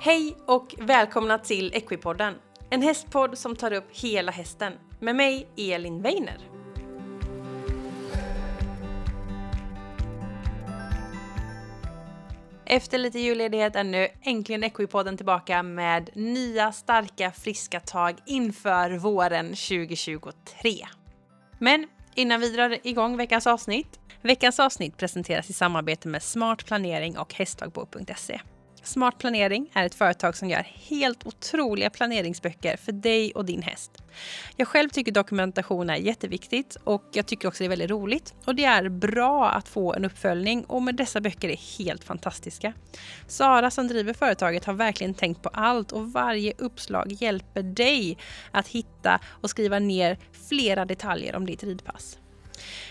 Hej och välkomna till Equipodden, en hästpodd som tar upp hela hästen med mig Elin Weiner. Efter lite julledighet är nu äntligen Equipodden tillbaka med nya starka friska tag inför våren 2023. Men innan vi drar igång veckans avsnitt. Veckans avsnitt presenteras i samarbete med Smart Planering och Hästdagbok.se. Smart Planering är ett företag som gör helt otroliga planeringsböcker för dig och din häst. Jag själv tycker dokumentation är jätteviktigt och jag tycker också det är väldigt roligt. Och det är bra att få en uppföljning och med dessa böcker är helt fantastiska. Sara som driver företaget har verkligen tänkt på allt och varje uppslag hjälper dig att hitta och skriva ner flera detaljer om ditt ridpass.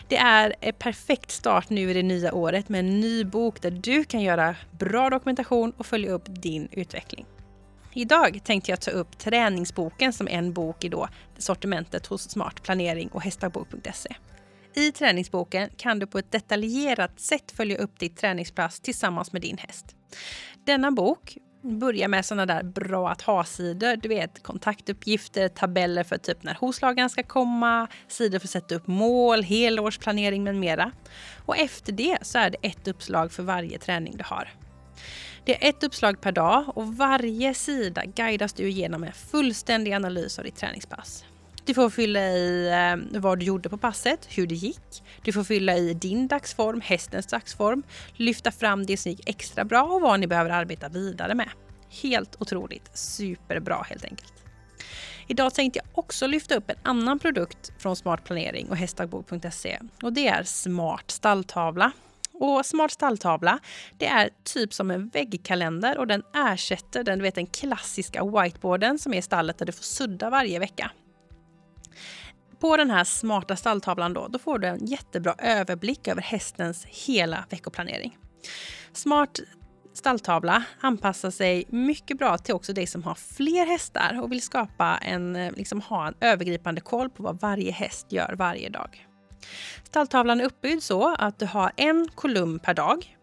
Det är en perfekt start nu i det nya året med en ny bok där du kan göra bra dokumentation och följa upp din utveckling. Idag tänkte jag ta upp träningsboken som en bok i då sortimentet hos Smart Planering och hästdagbok.se. I träningsboken kan du på ett detaljerat sätt följa upp ditt träningspass tillsammans med din häst. Denna bok börja med såna där bra att ha-sidor. Du vet kontaktuppgifter, tabeller för typ när hovslagaren ska komma, sidor för att sätta upp mål, helårsplanering med mera. Och efter det så är det ett uppslag för varje träning du har. Det är ett uppslag per dag och varje sida guidas du igenom en fullständig analys av ditt träningspass. Du får fylla i eh, vad du gjorde på passet, hur det gick. Du får fylla i din dagsform, hästens dagsform, lyfta fram det som gick extra bra och vad ni behöver arbeta vidare med. Helt otroligt, superbra helt enkelt. Idag tänkte jag också lyfta upp en annan produkt från Smart Planering och hästdagbok.se och det är Smart stalltavla. Och Smart stalltavla, det är typ som en väggkalender och den ersätter den, du vet, den klassiska whiteboarden som är i stallet där du får sudda varje vecka. På den här smarta stalltavlan då, då får du en jättebra överblick över hästens hela veckoplanering. Smart stalltavla anpassar sig mycket bra till också dig som har fler hästar och vill skapa en, eh, liksom ha en övergripande koll på vad varje häst gör varje dag. Stalltavlan är uppbyggd så att du har en kolumn per dag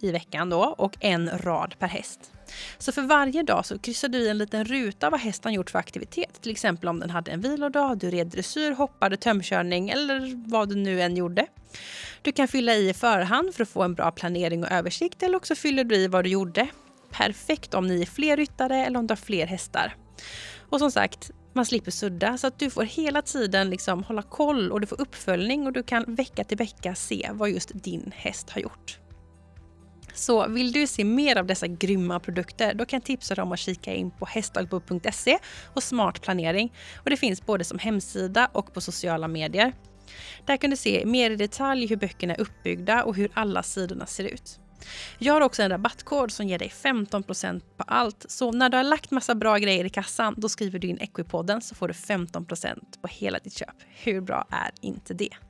i veckan då och en rad per häst. Så för varje dag så kryssar du i en liten ruta vad hästen gjort för aktivitet. Till exempel om den hade en vilodag, du red dressyr, hoppade, tömkörning eller vad du nu än gjorde. Du kan fylla i i förhand för att få en bra planering och översikt eller också fyller du i vad du gjorde. Perfekt om ni är fler ryttare eller om du har fler hästar. Och som sagt, man slipper sudda så att du får hela tiden liksom hålla koll och du får uppföljning och du kan vecka till vecka se vad just din häst har gjort. Så vill du se mer av dessa grymma produkter då kan jag tipsa dig om att kika in på hästdagbok.se och Smart planering. Och det finns både som hemsida och på sociala medier. Där kan du se mer i detalj hur böckerna är uppbyggda och hur alla sidorna ser ut. Jag har också en rabattkod som ger dig 15% på allt. Så när du har lagt massa bra grejer i kassan, då skriver du in Equipodden så får du 15% på hela ditt köp. Hur bra är inte det?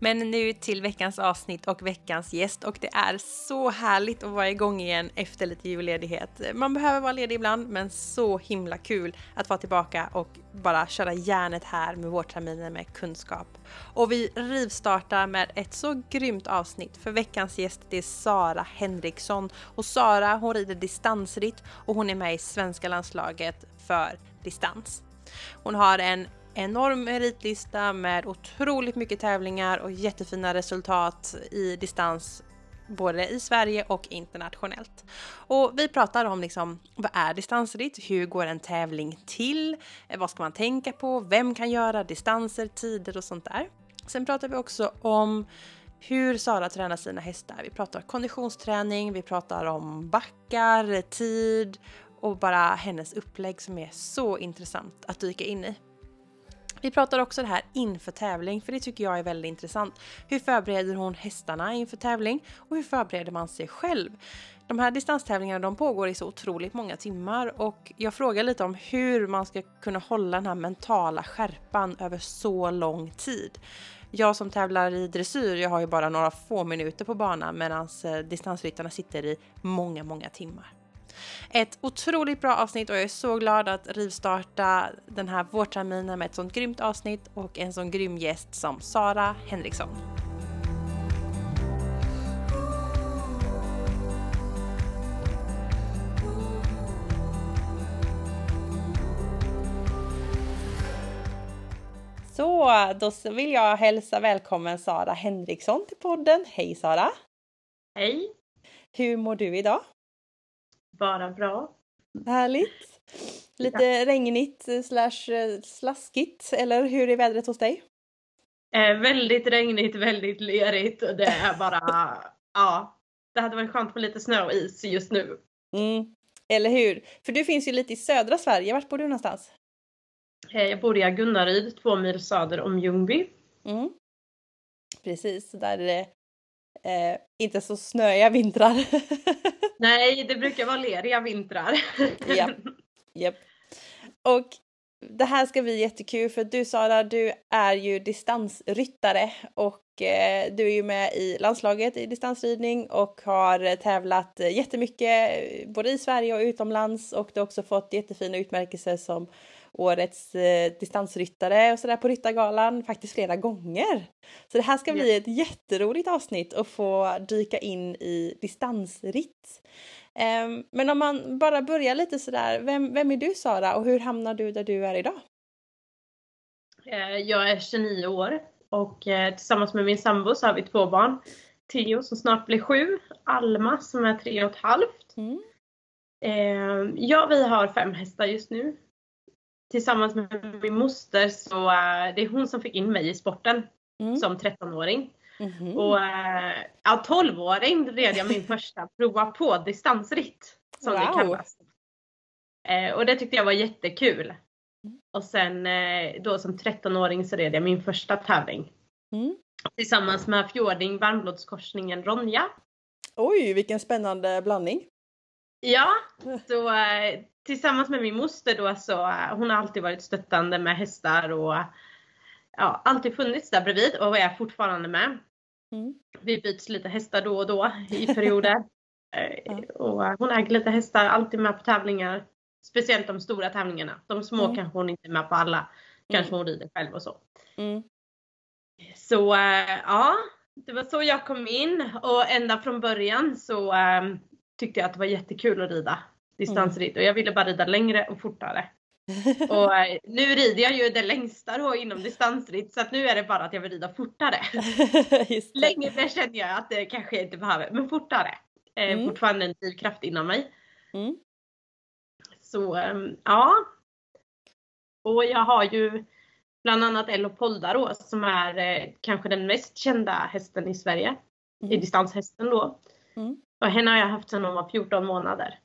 Men nu till veckans avsnitt och veckans gäst och det är så härligt att vara igång igen efter lite julledighet. Man behöver vara ledig ibland men så himla kul att vara tillbaka och bara köra järnet här med vårterminen med kunskap. Och vi rivstartar med ett så grymt avsnitt för veckans gäst det är Sara Henriksson och Sara hon rider distansritt och hon är med i svenska landslaget för distans. Hon har en enorm meritlista med otroligt mycket tävlingar och jättefina resultat i distans både i Sverige och internationellt. Och vi pratar om liksom, vad är distansritt? Hur går en tävling till? Vad ska man tänka på? Vem kan göra distanser, tider och sånt där? Sen pratar vi också om hur Sara tränar sina hästar. Vi pratar konditionsträning, vi pratar om backar, tid och bara hennes upplägg som är så intressant att dyka in i. Vi pratar också det här inför tävling, för det tycker jag är väldigt intressant. Hur förbereder hon hästarna inför tävling och hur förbereder man sig själv? De här distanstävlingarna de pågår i så otroligt många timmar och jag frågar lite om hur man ska kunna hålla den här mentala skärpan över så lång tid. Jag som tävlar i dressyr, jag har ju bara några få minuter på banan medan eh, distansryttarna sitter i många, många timmar. Ett otroligt bra avsnitt och jag är så glad att rivstarta den här vårterminen med ett sånt grymt avsnitt och en sån grym gäst som Sara Henriksson. Så då vill jag hälsa välkommen Sara Henriksson till podden. Hej Sara! Hej! Hur mår du idag? Bara bra. Härligt! Lite ja. regnigt slash eh, slaskigt, eller hur är vädret hos dig? Eh, väldigt regnigt, väldigt lerigt och det är bara, ja. Det hade varit skönt på lite snö och is just nu. Mm. Eller hur? För du finns ju lite i södra Sverige. Vart bor du någonstans? Eh, jag bor i Agunnaryd, två mil söder om Ljungby. Mm. Precis, där är det eh, inte så snöiga vintrar. Nej, det brukar vara leriga vintrar. Japp. Yep. Och det här ska bli jättekul för du Sara, du är ju distansryttare och eh, du är ju med i landslaget i distansridning och har tävlat jättemycket både i Sverige och utomlands och du har också fått jättefina utmärkelser som årets eh, distansryttare och sådär på Ryttargalan faktiskt flera gånger. Så det här ska bli ett jätteroligt avsnitt att få dyka in i distansritt. Um, men om man bara börjar lite sådär, vem, vem är du Sara och hur hamnar du där du är idag? Eh, jag är 29 år och eh, tillsammans med min sambo så har vi två barn. Theo som snart blir sju, Alma som är tre och ett halvt. Mm. Ehm, ja, vi har fem hästar just nu tillsammans med min moster så uh, det är hon som fick in mig i sporten mm. som 13-åring. Mm-hmm. Och uh, ja, 12-åring red jag min första prova på distansritt som wow. det kallas. Uh, och det tyckte jag var jättekul. Mm. Och sen då som 13-åring så red jag min första tävling. Mm. Tillsammans med fjording varmblodskorsningen Ronja. Oj, vilken spännande blandning! Ja, så tillsammans med min moster då så hon har alltid varit stöttande med hästar och ja, alltid funnits där bredvid och är fortfarande med. Mm. Vi byts lite hästar då och då i perioder. ja. och hon äger lite hästar, alltid med på tävlingar. Speciellt de stora tävlingarna. De små mm. kanske hon inte är med på alla. Kanske mm. hon rider själv och så. Mm. Så ja, det var så jag kom in och ända från början så äh, tyckte jag att det var jättekul att rida distansritt och jag ville bara rida längre och fortare. och eh, nu rider jag ju det längsta då inom distansritt så att nu är det bara att jag vill rida fortare. Längre känner jag att det kanske jag inte behöver, men fortare. Eh, mm. Fortfarande en drivkraft inom mig. Mm. Så ehm, ja. Och jag har ju bland annat Elopoldaros som är eh, kanske den mest kända hästen i Sverige. Mm. I distanshästen då. Mm. Och henne har jag haft sedan hon var 14 månader.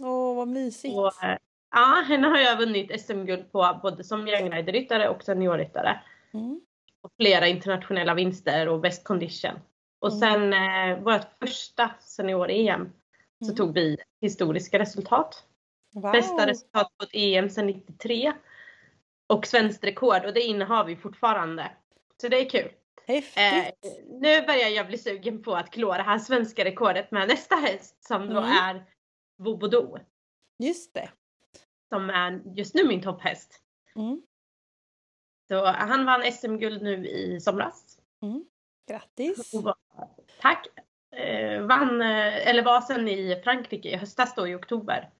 Åh, vad mysigt. Och, eh, ja, henne har jag vunnit SM-guld på både som youngrider-ryttare och seniorryttare. Mm. Och flera internationella vinster och best condition. Och mm. sen eh, vårt första senior-EM så mm. tog vi historiska resultat. Wow. Bästa resultat på ett EM sedan 93. Och svenskt rekord och det innehar vi fortfarande. Så det är kul. Häftigt. Eh, nu börjar jag bli sugen på att klå det här svenska rekordet med nästa häst som då mm. är Vobodo. Just det. Som är just nu min topphäst. Mm. Så han vann SM-guld nu i somras. Mm. Grattis! Var, tack! Eh, vann, eh, eller var sen i Frankrike i höstas då i oktober.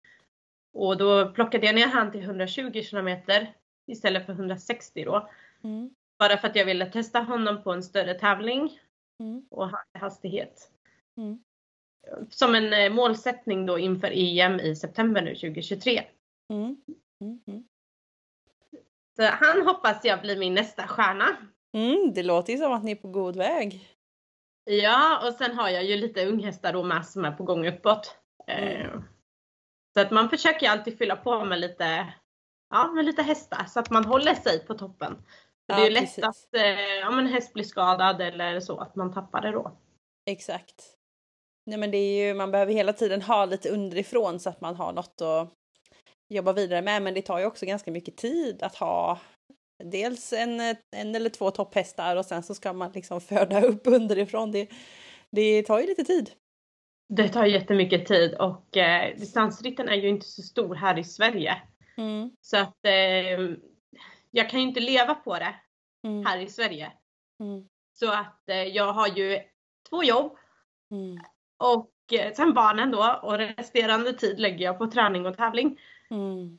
Och då plockade jag ner han till 120 kilometer istället för 160 då. Mm. Bara för att jag ville testa honom på en större tävling mm. och hastighet. Mm som en eh, målsättning då inför EM i september nu 2023. Mm. Mm, mm. Så han hoppas jag blir min nästa stjärna. Mm, det låter ju som att ni är på god väg. Ja, och sen har jag ju lite unghästar då med som är på gång uppåt. Eh. Så att man försöker alltid fylla på med lite, ja, med lite hästar så att man håller sig på toppen. Ja, det är ju lätt att eh, en häst blir skadad eller så, att man tappar det då. Exakt. Nej men det är ju, man behöver hela tiden ha lite underifrån så att man har något att jobba vidare med. Men det tar ju också ganska mycket tid att ha dels en, en eller två topphästar och sen så ska man liksom föda upp underifrån. Det, det tar ju lite tid. Det tar jättemycket tid och eh, distansritten är ju inte så stor här i Sverige. Mm. Så att eh, jag kan ju inte leva på det mm. här i Sverige. Mm. Så att eh, jag har ju två jobb. Mm. Och eh, sen barnen då och resterande tid lägger jag på träning och tävling. Mm.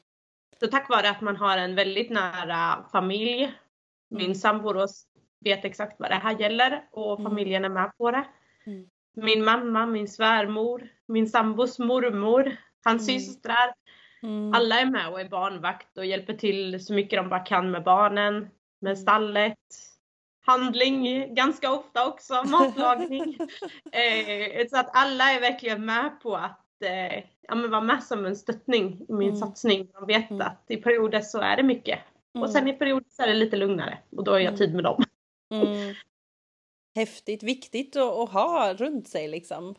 Så tack vare att man har en väldigt nära familj Min sambo vet exakt vad det här gäller och mm. familjen är med på det. Mm. Min mamma, min svärmor, min sambos mormor, hans mm. systrar. Mm. Alla är med och är barnvakt och hjälper till så mycket de bara kan med barnen, med mm. stallet, handling ganska ofta också, matlagning. eh, så att alla är verkligen med på att eh, ja, men vara med som en stöttning i min mm. satsning. De vet mm. att i perioder så är det mycket. Och sen i perioder så är det lite lugnare och då har jag tid med dem. Mm. Häftigt, viktigt att, att, ha runt sig liksom.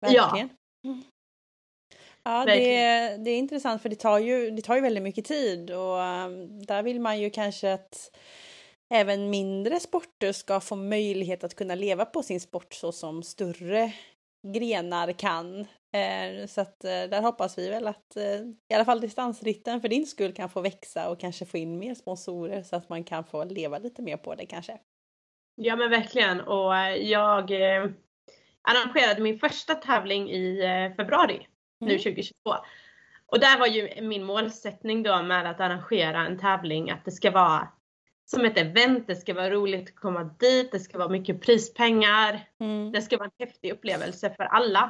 Verkligen. Ja. Ja, det, det, är intressant för det tar, ju, det tar ju väldigt mycket tid och um, där vill man ju kanske att även mindre sporter ska få möjlighet att kunna leva på sin sport så som större grenar kan. Eh, så att eh, där hoppas vi väl att eh, i alla fall distansritten för din skull kan få växa och kanske få in mer sponsorer så att man kan få leva lite mer på det kanske. Ja men verkligen och jag arrangerade min första tävling i februari. Nu 2022. Och där var ju min målsättning då med att arrangera en tävling att det ska vara som ett event, det ska vara roligt att komma dit, det ska vara mycket prispengar, mm. det ska vara en häftig upplevelse för alla.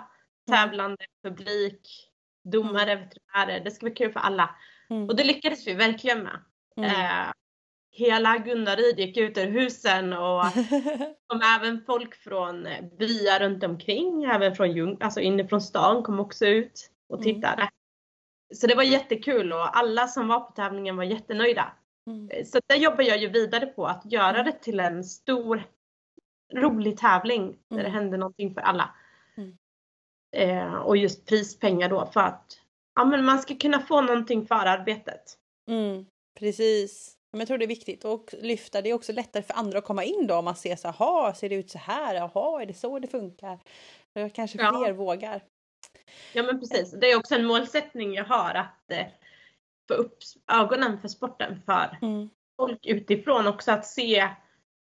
Mm. Tävlande, publik, domare, mm. veterinärer, det ska vara kul för alla. Mm. Och det lyckades vi verkligen med. Mm. Eh, hela Gunnaryd gick ut ur husen och kom även folk från byar runt omkring, även från Ljung, alltså inifrån stan kom också ut och mm. tittade. Så det var jättekul och alla som var på tävlingen var jättenöjda. Mm. Eh, så där jobbar jag ju vidare på att göra mm. det till en stor rolig tävling mm. där det mm. händer någonting för alla. Mm. Eh, och just prispengar då för att ja, men man ska kunna få någonting för arbetet. Mm, precis. Men jag tror det är viktigt att lyfta. Det är också lättare för andra att komma in då om man ser så här, ser det ut så här? Jaha, är det så det funkar? Då kanske fler ja. vågar. Ja men precis. Det är också en målsättning jag har att eh, få upp ögonen för sporten för mm. folk utifrån också att se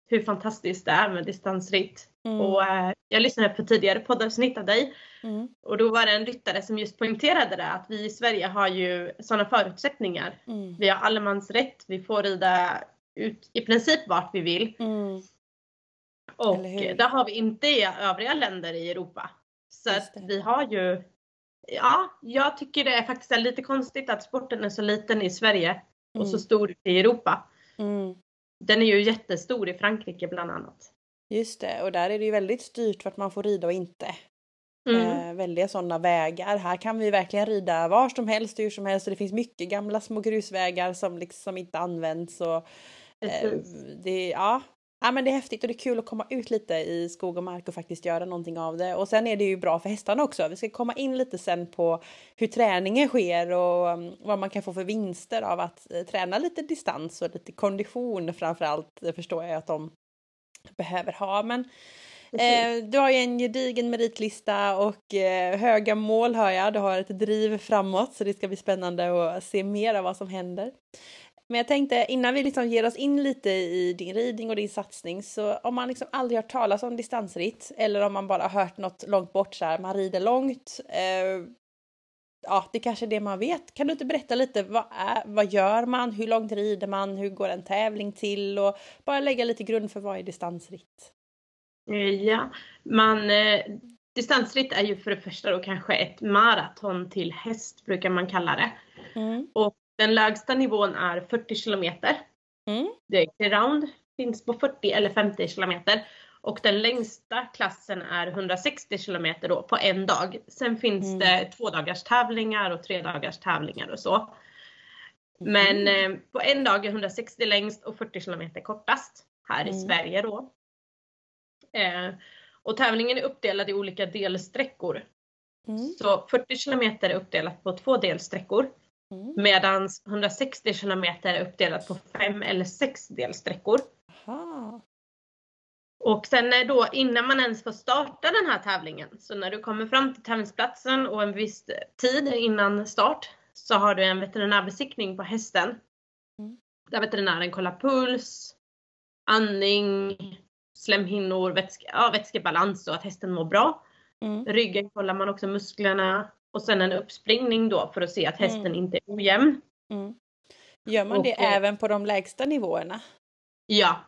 hur fantastiskt det är med distansritt. Mm. Och eh, jag lyssnade på tidigare poddavsnitt av dig mm. och då var det en ryttare som just poängterade det att vi i Sverige har ju sådana förutsättningar. Mm. Vi har allemansrätt, vi får rida ut i princip vart vi vill. Mm. Och det har vi inte i övriga länder i Europa. Så att vi har ju Ja, jag tycker det är faktiskt lite konstigt att sporten är så liten i Sverige och så mm. stor i Europa. Mm. Den är ju jättestor i Frankrike bland annat. Just det, och där är det ju väldigt styrt vart man får rida och inte. Mm. Eh, väldiga sådana vägar. Här kan vi verkligen rida var som helst, hur som helst och det finns mycket gamla små grusvägar som liksom inte används. Och, eh, det, ja, Ja men det är häftigt och det är kul att komma ut lite i skog och mark och faktiskt göra någonting av det. Och sen är det ju bra för hästarna också. Vi ska komma in lite sen på hur träningen sker och um, vad man kan få för vinster av att eh, träna lite distans och lite kondition framförallt. Det förstår jag att de behöver ha. Men eh, du har ju en gedigen meritlista och eh, höga mål hör jag. Du har ett driv framåt så det ska bli spännande att se mer av vad som händer. Men jag tänkte innan vi liksom ger oss in lite i din ridning och din satsning så om man liksom aldrig hört talas om distansritt eller om man bara hört något långt bort så här, man rider långt. Eh, ja, det kanske är det man vet. Kan du inte berätta lite vad, är, vad gör man? Hur långt rider man? Hur går en tävling till? Och bara lägga lite grund för vad är distansritt? Eh, ja, man eh, distansritt är ju för det första då kanske ett maraton till häst brukar man kalla det. Mm. Och den lägsta nivån är 40 kilometer. Mm. Det är round finns på 40 eller 50 kilometer. Och den längsta klassen är 160 kilometer då på en dag. Sen finns mm. det två dagars tävlingar och tre dagars tävlingar och så. Men mm. eh, på en dag är 160 längst och 40 kilometer kortast här mm. i Sverige då. Eh, och tävlingen är uppdelad i olika delsträckor. Mm. Så 40 kilometer är uppdelat på två delsträckor. Mm. Medan 160 kilometer är uppdelat på fem eller sex delsträckor. Aha. Och sen då innan man ens får starta den här tävlingen, så när du kommer fram till tävlingsplatsen och en viss tid innan start så har du en veterinärbesiktning på hästen. Mm. Där veterinären kollar puls, andning, slemhinnor, vätske, ja, vätskebalans och att hästen mår bra. Mm. Ryggen kollar man också musklerna, och sen en uppspringning då för att se att hästen mm. inte är ojämn. Mm. Gör man och, det även på de lägsta nivåerna? Ja.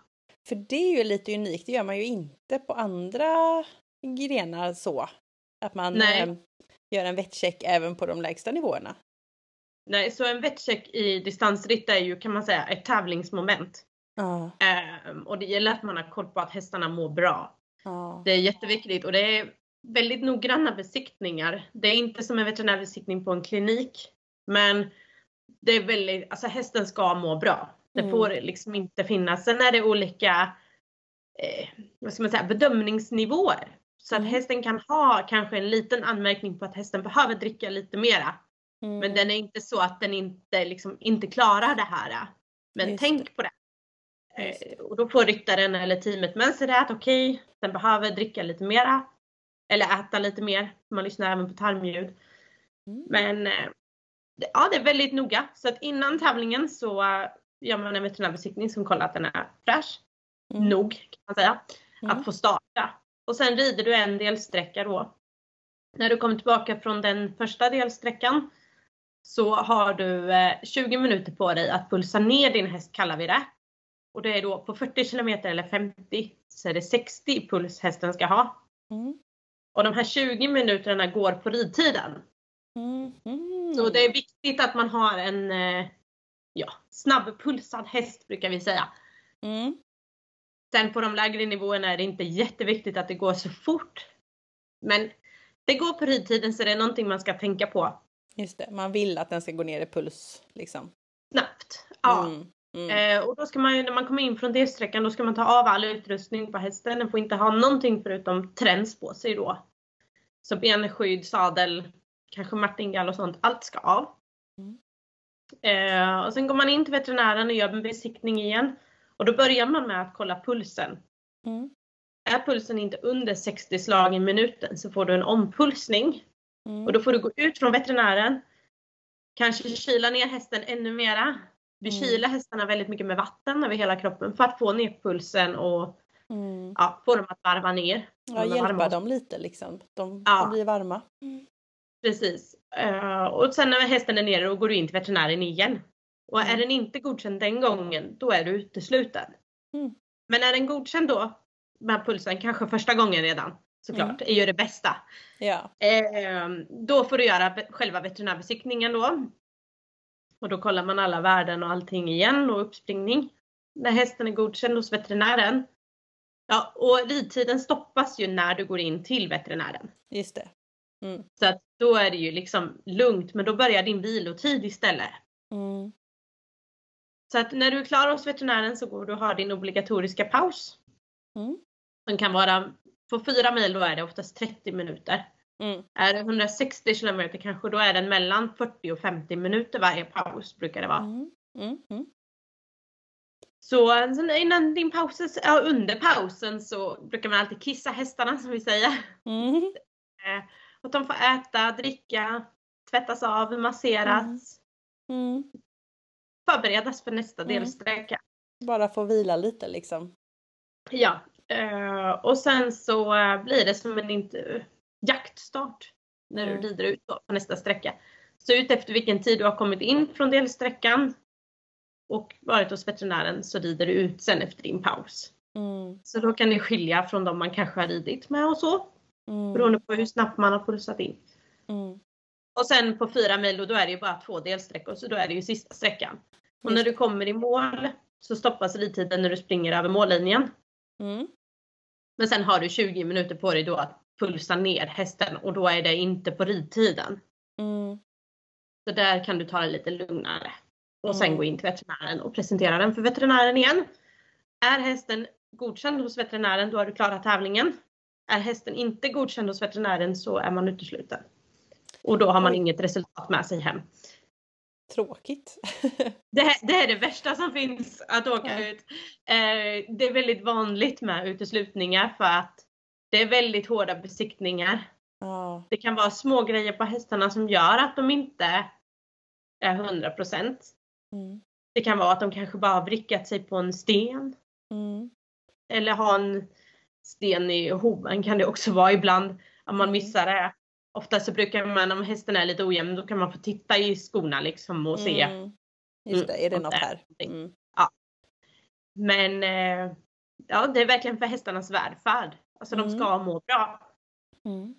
För det är ju lite unikt, det gör man ju inte på andra grenar så. Att man eh, gör en vettcheck även på de lägsta nivåerna. Nej, så en vettcheck i distansritt är ju kan man säga ett tävlingsmoment. Ja. Eh, och det gäller att man har koll på att hästarna mår bra. Ja. Det är jätteviktigt och det är väldigt noggranna besiktningar. Det är inte som en veterinärbesiktning på en klinik. Men det är väldigt, alltså hästen ska må bra. Det Mm. får liksom inte finnas. Sen är det olika eh, vad ska man säga, bedömningsnivåer. Så att Mm. hästen kan ha kanske en liten anmärkning på att hästen behöver dricka lite mera. Mm. Men den är inte så att den inte, liksom, inte klarar det här. Men Just tänk på det. Eh, och då får ryttaren eller teamet med sig det att okej, den behöver dricka lite mera. Eller äta lite mer. Man lyssnar även på tarmljud. Mm. Men eh, det- ja, det är väldigt noga. Så att innan tävlingen så gör man en veterinärbesiktning som kollar att den är fräsch. Mm. Nog kan man säga. Mm. Att få starta. Och sen rider du en delsträcka då. När du kommer tillbaka från den första delsträckan så har du eh, 20 minuter på dig att pulsa ner din häst kallar vi det. Och det är då på 40 km eller 50 så är det 60 puls hästen ska ha. Mm. Och de här 20 minuterna går på ridtiden. Mm. Mm. Så det är viktigt att man har en eh, ja, snabbpulsad häst brukar vi säga. Mm. Sen på de lägre nivåerna är det inte jätteviktigt att det går så fort. Men det går på ridtiden så det är någonting man ska tänka på Just det, man vill att den ska gå ner i puls liksom. snabbt. Ja. Mm. Mm. Eh, och då ska man ju, när man kommer in från delsträckan, då ska man ta av all utrustning på hästen. Den får inte ha någonting förutom träns på sig då. Så benskydd, sadel, kanske martingall och sånt. Allt ska av. Mm. Eh, och sen går man in till veterinären och gör en besiktning igen. Och då börjar man med att kolla pulsen. Mm. Är pulsen inte under 60 slag i minuten så får du en ompulsning. Mm. Och då får du gå ut från veterinären. Kanske kyla ner hästen ännu mera. Vi Mm. kyler hästarna väldigt mycket med vatten över hela kroppen för att få ner pulsen och Mm. ja, få dem att varva ner. Ja, hjälpa varma. dem lite liksom. De, Ja. de blir varma. Precis. Eh, och sen när hästen är nere då går du in till veterinären igen. Och är Mm. den inte godkänd den gången, då är du utesluten. Mm. Men är den godkänd då, med pulsen, kanske första gången redan, såklart, är ju det bästa. Ja. Eh, då får du göra själva veterinärbesiktningen då. Och då kollar man alla värden och allting igen och uppspringning. När hästen är godkänd hos veterinären. Ja, och ridtiden stoppas ju när du går in till veterinären. Just det. Mm. Så att då är det ju liksom lugnt, men då börjar din vilotid istället. Mm. Så att när du är klar hos veterinären så går du och har din obligatoriska paus. Mm. Som kan vara, på fyra mil då är det oftast 30 minuter. Mm. Är det 160 kilometer kanske då är den mellan 40 och 50 minuter varje paus brukar det vara. Mm. Mm. Mm. Så innan din paus, ja, under pausen så brukar man alltid kissa hästarna som vi säger. Mm. Att de får äta, dricka, tvättas av, masseras. Mm. Förberedas för nästa Mm. delsträcka. Bara få vila lite liksom. Ja, eh, och sen så eh, blir det som en inte, jaktstart när Mm. du rider ut på nästa sträcka. Så ut efter vilken tid du har kommit in från delsträckan och varit hos veterinären så rider du ut sen efter din paus. Mm. Så då kan det skilja från de man kanske har ridit med och så. Mm. Beroende på hur snabbt man har pulsat in. Mm. Och sen på fyra mil då, då är det ju bara två delsträckor så då är det ju sista sträckan. Och när du kommer i mål så stoppas ridtiden när du springer över mållinjen. Mm. Men sen har du 20 minuter på dig då att pulsa ner hästen och då är det inte på ridtiden. Mm. Så där kan du ta det lite lugnare. Och sen Mm. gå in till veterinären och presentera den för veterinären igen. Är hästen godkänd hos veterinären då har du klarat tävlingen. Är hästen inte godkänd hos veterinären så är man utesluten. Och då har man inget resultat med sig hem. Tråkigt. Det, det är det värsta som finns att åka Ja. ut. Eh, det är väldigt vanligt med uteslutningar för att det är väldigt hårda besiktningar. ja. Det kan vara små grejer på hästarna som gör att de inte är 100%. Mm. Det kan vara att de kanske bara har vrickat sig på en sten. Mm. Eller har en sten i hoven kan det också vara ibland. Om man Mm. missar det. Ofta så brukar man, om hästen är lite ojämn, då kan man få titta i skorna liksom och se. Mm. Just det, är det om något här? någonting. Mm. Men eh, ja, det är verkligen för hästarnas välfärd. Alltså Mm. de ska må bra. Mm.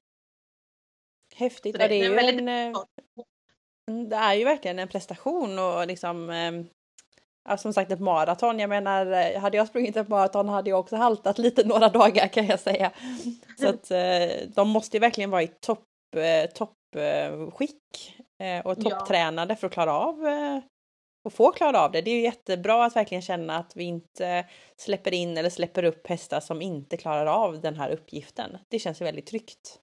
Häftigt. Så det- ja, det, är det är ju en, eh, mm, det är ju verkligen en prestation och liksom eh, ja, som sagt ett maraton. Jag menar, eh, hade jag sprungit ett maraton hade jag också haltat lite några dagar kan jag säga. Så att eh, de måste ju verkligen vara i topp eh, toppskick och topptränade för att klara av och få klara av det. Det är ju jättebra att verkligen känna att vi inte släpper in eller släpper upp hästar som inte klarar av den här uppgiften. Det känns ju väldigt tryggt.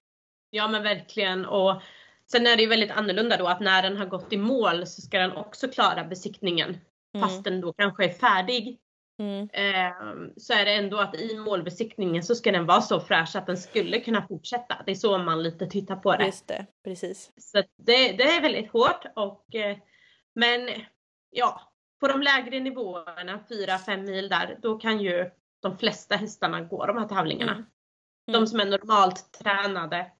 Ja men verkligen. Och sen är det ju väldigt annorlunda då att när den har gått i mål så ska den också klara besiktningen. Fast den då kanske är färdig. Mm. Eh, så är det ändå att i målbesiktningen så ska den vara så fräsch att den skulle kunna fortsätta. Det är så man lite tittar på det. Just det, precis. Så det, det är väldigt hårt och eh, men ja, på de lägre nivåerna, 4-5 mil där, då kan ju de flesta hästarna gå de här tävlingarna. Mm. De som är normalt tränade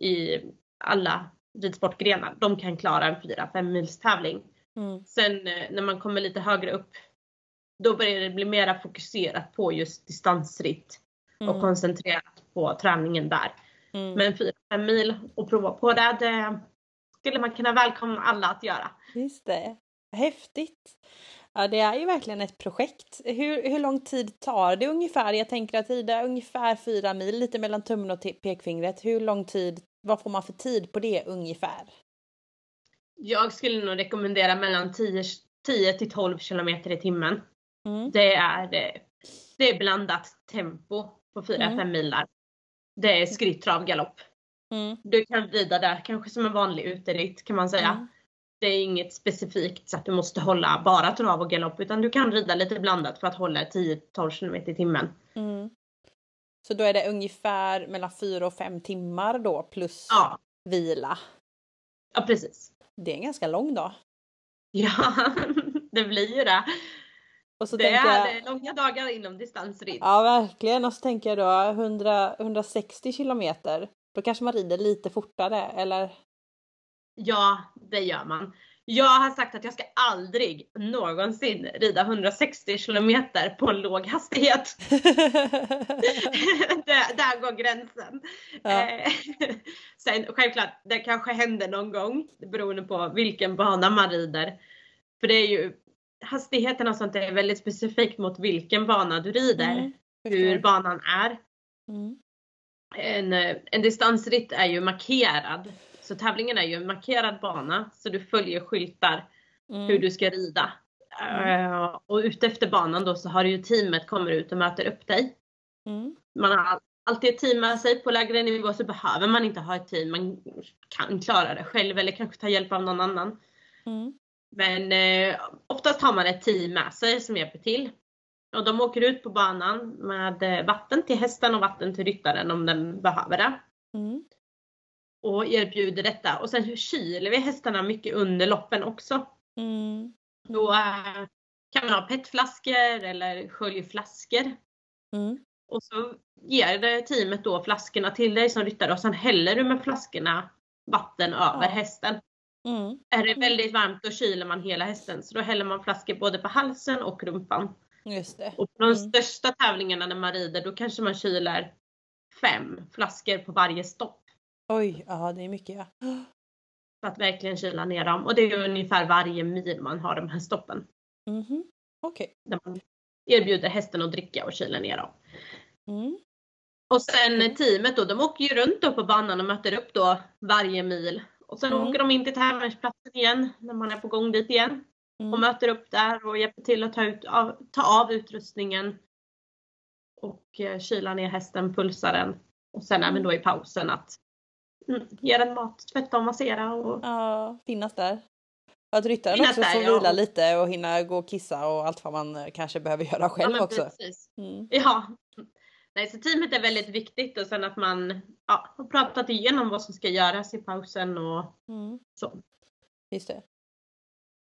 i alla ridsportgrenar, de kan klara en 4-5 mils tävling. Mm. Sen eh, när man kommer lite högre upp, då börjar det bli mera fokuserat på just distansritt och Mm. koncentrerat på träningen där. Mm. Men 4-5 mil och prova på det, det skulle man kunna välkomna alla att göra. Just det. Häftigt! Ja, det är ju verkligen ett projekt. Hur, hur lång tid tar det ungefär? Jag tänker att rida ungefär fyra mil, lite mellan tummen och pekfingret. Hur lång tid, vad får man för tid på det ungefär? Jag skulle nog rekommendera mellan 10, 10 till 12 kilometer i timmen. Mm. Det är, det är blandat tempo på 4-5 Mm. mil där. Det är skritt, trav, galopp. Mm. Du kan rida där kanske som en vanlig uteritt kan man säga. Mm. Det är inget specifikt så att du måste hålla bara trav och galopp utan du kan rida lite blandat för att hålla 10-12 kilometer i timmen. Mm. Så då är det ungefär mellan fyra och fem timmar då plus Ja, vila. ja precis. Det är en ganska lång dag. Ja, det blir ju det. Och så det tänker är jag, långa dagar inom distansridd. Ja, verkligen. Och så tänker jag då 100, 160 kilometer. Då kanske man rider lite fortare, eller? Ja, det gör man. Jag har sagt att jag ska aldrig någonsin rida 160 kilometer på en låg hastighet. där, där går gränsen. Ja. Eh, Sen självklart, det kanske händer någon gång beroende på vilken bana man rider. För det är ju hastigheten och sånt är väldigt specifikt mot vilken bana du rider. Mm, hur banan är. Mm. En, eh, en distansritt är ju markerad. Så tävlingen är ju en markerad bana. Så du följer skyltar Mm. hur du ska rida. Mm. Eh, och utefter banan då så har ju teamet kommer ut och möter upp dig. Mm. Man har all- alltid ett team med sig. På lägre nivå så behöver man inte ha ett team. Man kan klara det själv eller kanske ta hjälp av någon annan. Mm. Men eh, oftast har man ett team med sig som hjälper till. Och de åker ut på banan med eh, vatten till hästen och vatten till ryttaren om den behöver det. Mm. Och erbjuder detta. Och sen kyler vi hästarna mycket under loppen också. Mm. Då eh, kan man ha petflaskor eller sköljflaskor. Mm. Och så ger det teamet då flaskorna till dig som ryttare och sen häller du med flaskorna vatten över Ja. hästen. Mm. Är det väldigt varmt då kyler man hela hästen. Så då häller man flaskor både på halsen och rumpan. Just det. Och på de Mm. största tävlingarna när man rider då kanske man kyler fem flaskor på varje stopp. Oj, ja det är mycket ja. För att verkligen kyla ner dem. Och det är ungefär varje mil man har de här stoppen. Mhm. Okej. Där man erbjuder hästen att dricka och kyla ner dem. Mm. Och sen Mm. teamet då, de åker ju runt då på banan och möter upp då varje mil. Och sen Mm. åker de in till tävlingsplatsen igen när man är på gång dit igen. Och Mm. möter upp där och hjälper till att ta, ut, av, ta av utrustningen. Och eh, kyla ner hästen, pulsa den. Och sen även då i pausen att mm, ge den mat, tvätta och massera. Och, Ja, finnas där. Och att ryttaren Finnas också där, får ja. vila lite och hinna gå och kissa och allt vad man eh, kanske behöver göra ja, själv men också. Mm. Ja. Nej, så teamet är väldigt viktigt och sen att man ja, har pratat igenom vad som ska göras i pausen och Mm. så. Just det.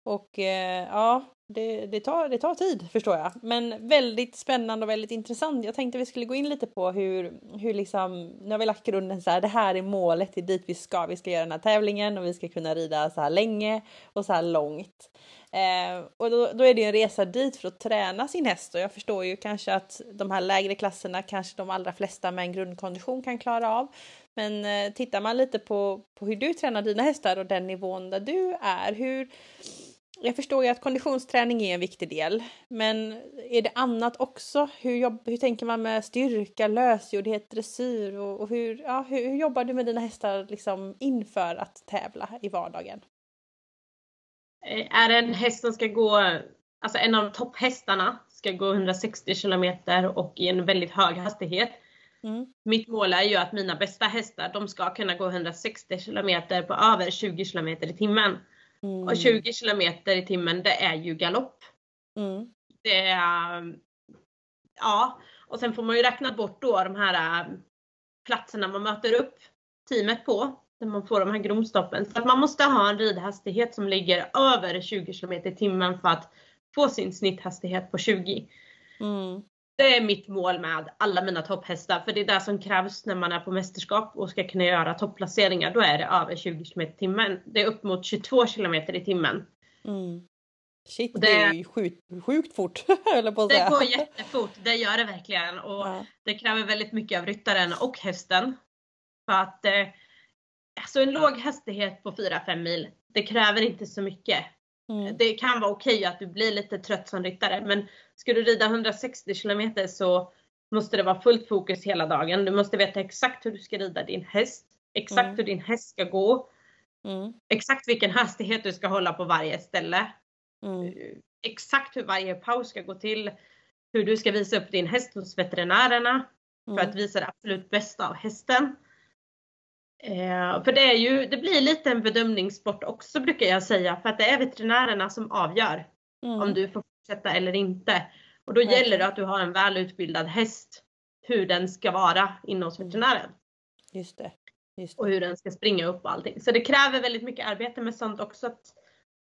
Och eh, ja, det, det, tar, det tar tid förstår jag. Men väldigt spännande och väldigt intressant. Jag tänkte vi skulle gå in lite på hur, hur liksom, nu har vi lagt grunden så här, det här är målet, det är dit vi ska. Vi ska göra den här tävlingen och vi ska kunna rida så här länge och så här långt. Eh, och då, då, är det en resa dit för att träna sin häst och jag förstår ju kanske att de här lägre klasserna kanske de allra flesta med en grundkondition kan klara av. Men eh, tittar man lite på, på hur du tränar dina hästar och den nivån där du är, hur jag förstår ju att konditionsträning är en viktig del, men är det annat också? Hur, jobb, hur tänker man med styrka, lösgjordhet, dressyr och, och hur, ja, hur, hur, jobbar du med dina hästar liksom inför att tävla i vardagen? Är det en häst som ska gå, alltså en av topphästarna ska gå 160 kilometer och i en väldigt hög hastighet. Mm. Mitt mål är ju att mina bästa hästar, de ska kunna gå 160 kilometer på över 20 kilometer i timmen. Mm. Och 20 kilometer i timmen, det är ju galopp. Mm. Det är, ja, och sen får man ju räkna bort då de här äh, platserna man möter upp teamet på. Där man får de här gromstoppen. Så att man måste ha en ridhastighet som ligger över 20 km i timmen för att få sin snitthastighet på 20. Mm. Det är mitt mål med alla mina topphästar för det är det som krävs när man är på mästerskap och ska kunna göra topplaceringar. Då är det över 20 km i timmen. Det är upp mot 22 km i timmen. Mm. Shit, det, det, är ju sjukt, sjukt fort eller på att Det går jättefort, det gör det verkligen. Och ja. Det kräver väldigt mycket av ryttaren och hästen. För att eh, alltså en låg hastighet på 4-5 mil, det kräver inte så mycket. Mm. Det kan vara okej att du blir lite trött som ryttare men ska du rida 160 km så måste det vara fullt fokus hela dagen. Du måste veta exakt hur du ska rida din häst, exakt mm. hur din häst ska gå, mm. exakt vilken hastighet du ska hålla på varje ställe, mm. Eh, exakt hur varje paus ska gå till, hur du ska visa upp din häst hos veterinärerna för att mm. visa det absolut bästa av hästen. Eh, för det, är ju, det blir lite en bedömningssport också brukar jag säga för att det är veterinärerna som avgör mm. om du får fortsätta eller inte. Och då okay. gäller det att du har en välutbildad häst hur den ska vara inne hos mm. veterinären. Just det. Just det. Och hur den ska springa upp och allting. Så det kräver väldigt mycket arbete med sånt också. Att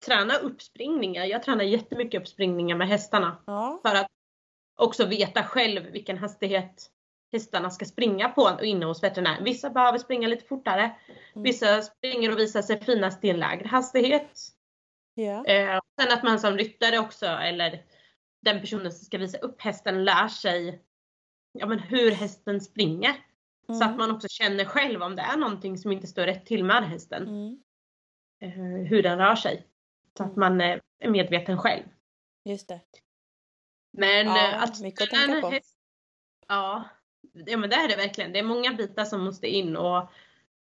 träna uppspringningar. Jag tränar jättemycket uppspringningar med hästarna. Ja. För att också veta själv vilken hastighet hästarna ska springa på inne hos veterinären. Vissa behöver springa lite fortare. Mm. Vissa springer och visar sig finast i en lägre hastighet. Yeah. Eh, sen att man som ryttare också, eller den personen som ska visa upp hästen, lär sig ja, men hur hästen springer. Mm. Så att man också känner själv om det är någonting som inte står rätt till med hästen. Mm. Eh, hur den rör sig. Så att mm. man är medveten själv. Just det. Men ja, eh, att mycket att tänka på. Häst, ja, ja men det är det verkligen. Det är många bitar som måste in och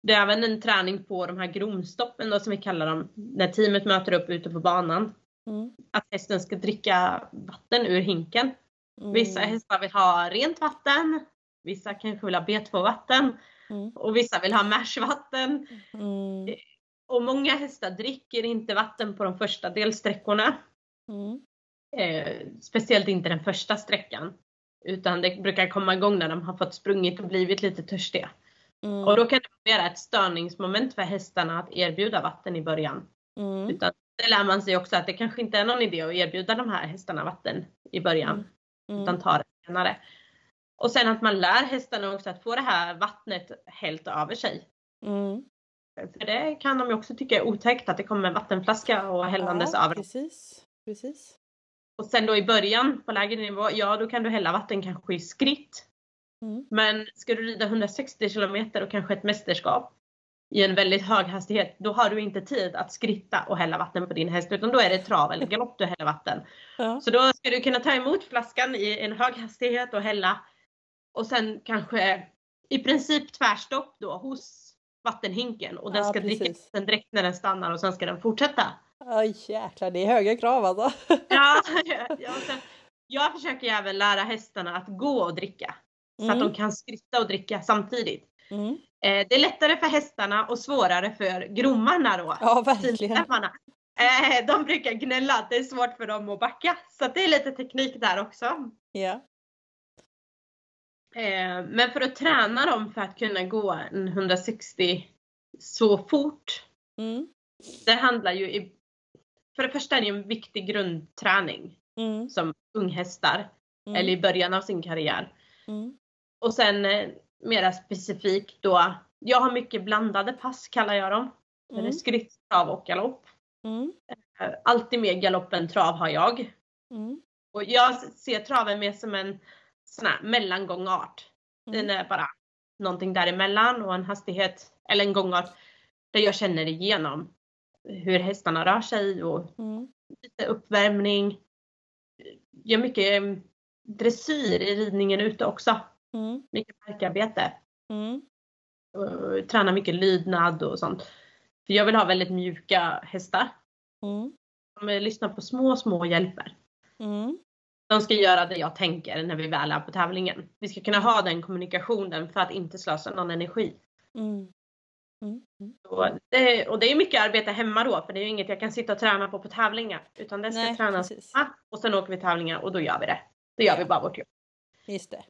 det är även en träning på de här gromstoppen då som vi kallar dem. När teamet möter upp ute på banan. Mm. Att hästen ska dricka vatten ur hinken. Mm. Vissa hästar vill ha rent vatten. Vissa kanske vill ha B2-vatten. Mm. Och vissa vill ha mashvatten. Mm. Och många hästar dricker inte vatten på de första delsträckorna. Mm. Eh, speciellt inte den första sträckan. Utan det brukar komma igång när de har fått sprungit och blivit lite törstiga. Mm. Och då kan det vara ett störningsmoment för hästarna att erbjuda vatten i början. Mm. Utan det lär man sig också att det kanske inte är någon idé att erbjuda de här hästarna vatten i början. Mm. Utan ta det senare. Och sen att man lär hästarna också att få det här vattnet hällt över sig. Mm. För det kan de ju också tycka är otäckt att det kommer en vattenflaska och hällandes ja, över. Precis. precis. Och sen då i början på lägre nivå, ja då kan du hälla vatten kanske i skritt. Mm. Men ska du rida 160 km och kanske ett mästerskap i en väldigt hög hastighet, då har du inte tid att skritta och hälla vatten på din häst utan då är det trav eller galopp du häller vatten. Ja. Så då ska du kunna ta emot flaskan i en hög hastighet och hälla och sen kanske i princip tvärstopp då hos vattenhinken och den ja, ska precis. dricka den direkt när den stannar och sen ska den fortsätta. Oj jäklar, det är höga krav alltså. ja, ja sen, jag försöker även lära hästarna att gå och dricka. Så mm. att de mm. kan skritta och dricka samtidigt. Mm. Eh, det är lättare för hästarna och svårare för grommarna då. Ja, verkligen. Eh, de brukar gnälla att det är svårt för dem att backa. Så det är lite teknik där också. Ja. Eh, men för att träna dem för att kunna gå en 160 så fort. Mm. Det handlar ju i för det första är det en viktig grundträning Mm. som unghästar Mm. eller i början av sin karriär. Mm. Och sen eh, mera specifikt då, jag har mycket blandade pass kallar jag dem. Mm. Det är skritt, trav och galopp. Mm. Eh, Alltid mer galopp än trav har jag. Mm. Och jag ser traven mer som en sån här mellangångart. Den Mm. är bara någonting däremellan och en hastighet, eller en gångart, där jag känner igenom hur hästarna rör sig och Mm. lite uppvärmning. Gör mycket eh, dressyr i ridningen ute också. Mm. Mycket markarbete. Mm. Och tränar mycket lydnad och sånt. För jag vill ha väldigt mjuka hästar. Mm. De lyssnar på små, små hjälper. Mm. De ska göra det jag tänker när vi väl är på tävlingen. Vi ska kunna ha den kommunikationen för att inte slösa någon energi. Mm. Mm. Och det, och det är mycket arbete hemma då, för det är ju inget jag kan sitta och träna på på tävlingar. Utan det ska Nej, tränas precis. hemma och sen åker vi tävlingar och då gör vi det. Då gör vi bara vårt jobb. Just det.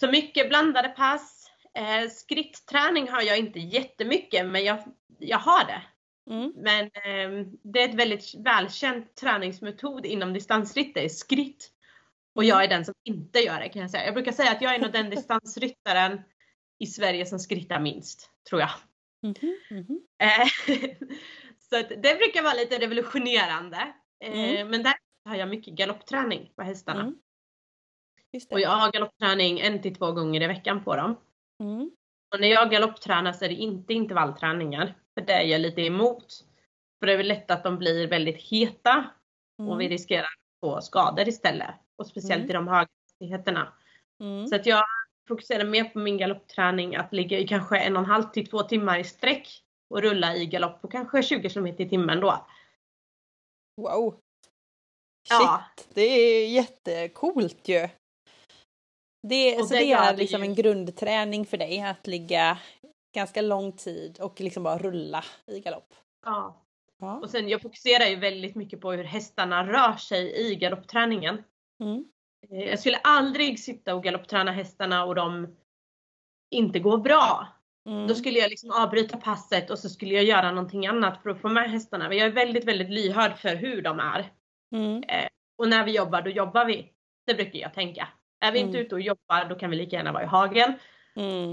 Så mycket blandade pass. Eh, skrittträning har jag inte jättemycket, men jag, jag har det. Mm. Men eh, det är ett väldigt välkänt träningsmetod inom distansritt, det är skritt. Och jag är den som inte gör det kan jag säga. Jag brukar säga att jag är nog den distansryttaren i Sverige som skrittar minst, tror jag. Mhm. Eh, så det brukar vara lite revolutionerande. Eh, Mm. Men där har jag mycket galoppträning på hästarna. Mm. Och jag har galoppträning en till två gånger i veckan på dem. Mm. Och när jag galopptränar så är det inte intervallträningar. För det är jag lite emot. För det är väl lätt att de blir väldigt heta och vi Mm. riskerar att få skador istället. Och speciellt Mm. i de höga hastigheterna. Mm. Så att jag fokuserar mer på min galoppträning att ligga i kanske en och en halv till två timmar i sträck och rulla i galopp på kanske 20 km i timmen då. Wow. Shit, Ja. det är jättecoolt ju. Det, Och så det är liksom ju. en grundträning för dig att ligga ganska lång tid och liksom bara rulla i galopp. Ja. Ja. Och sen jag fokuserar ju väldigt mycket på hur hästarna rör sig i galoppträningen. Mm. Eh, Jag skulle aldrig sitta och galoppträna hästarna och de inte går bra. Mm. Då skulle jag liksom avbryta passet och så skulle jag göra någonting annat för att få med hästarna. Men jag är väldigt, väldigt lyhörd för hur de är. Mm. Och när vi jobbar, då jobbar vi. Det brukar jag tänka. Är vi inte Mm. ute och jobbar, då kan vi lika gärna vara i hagen.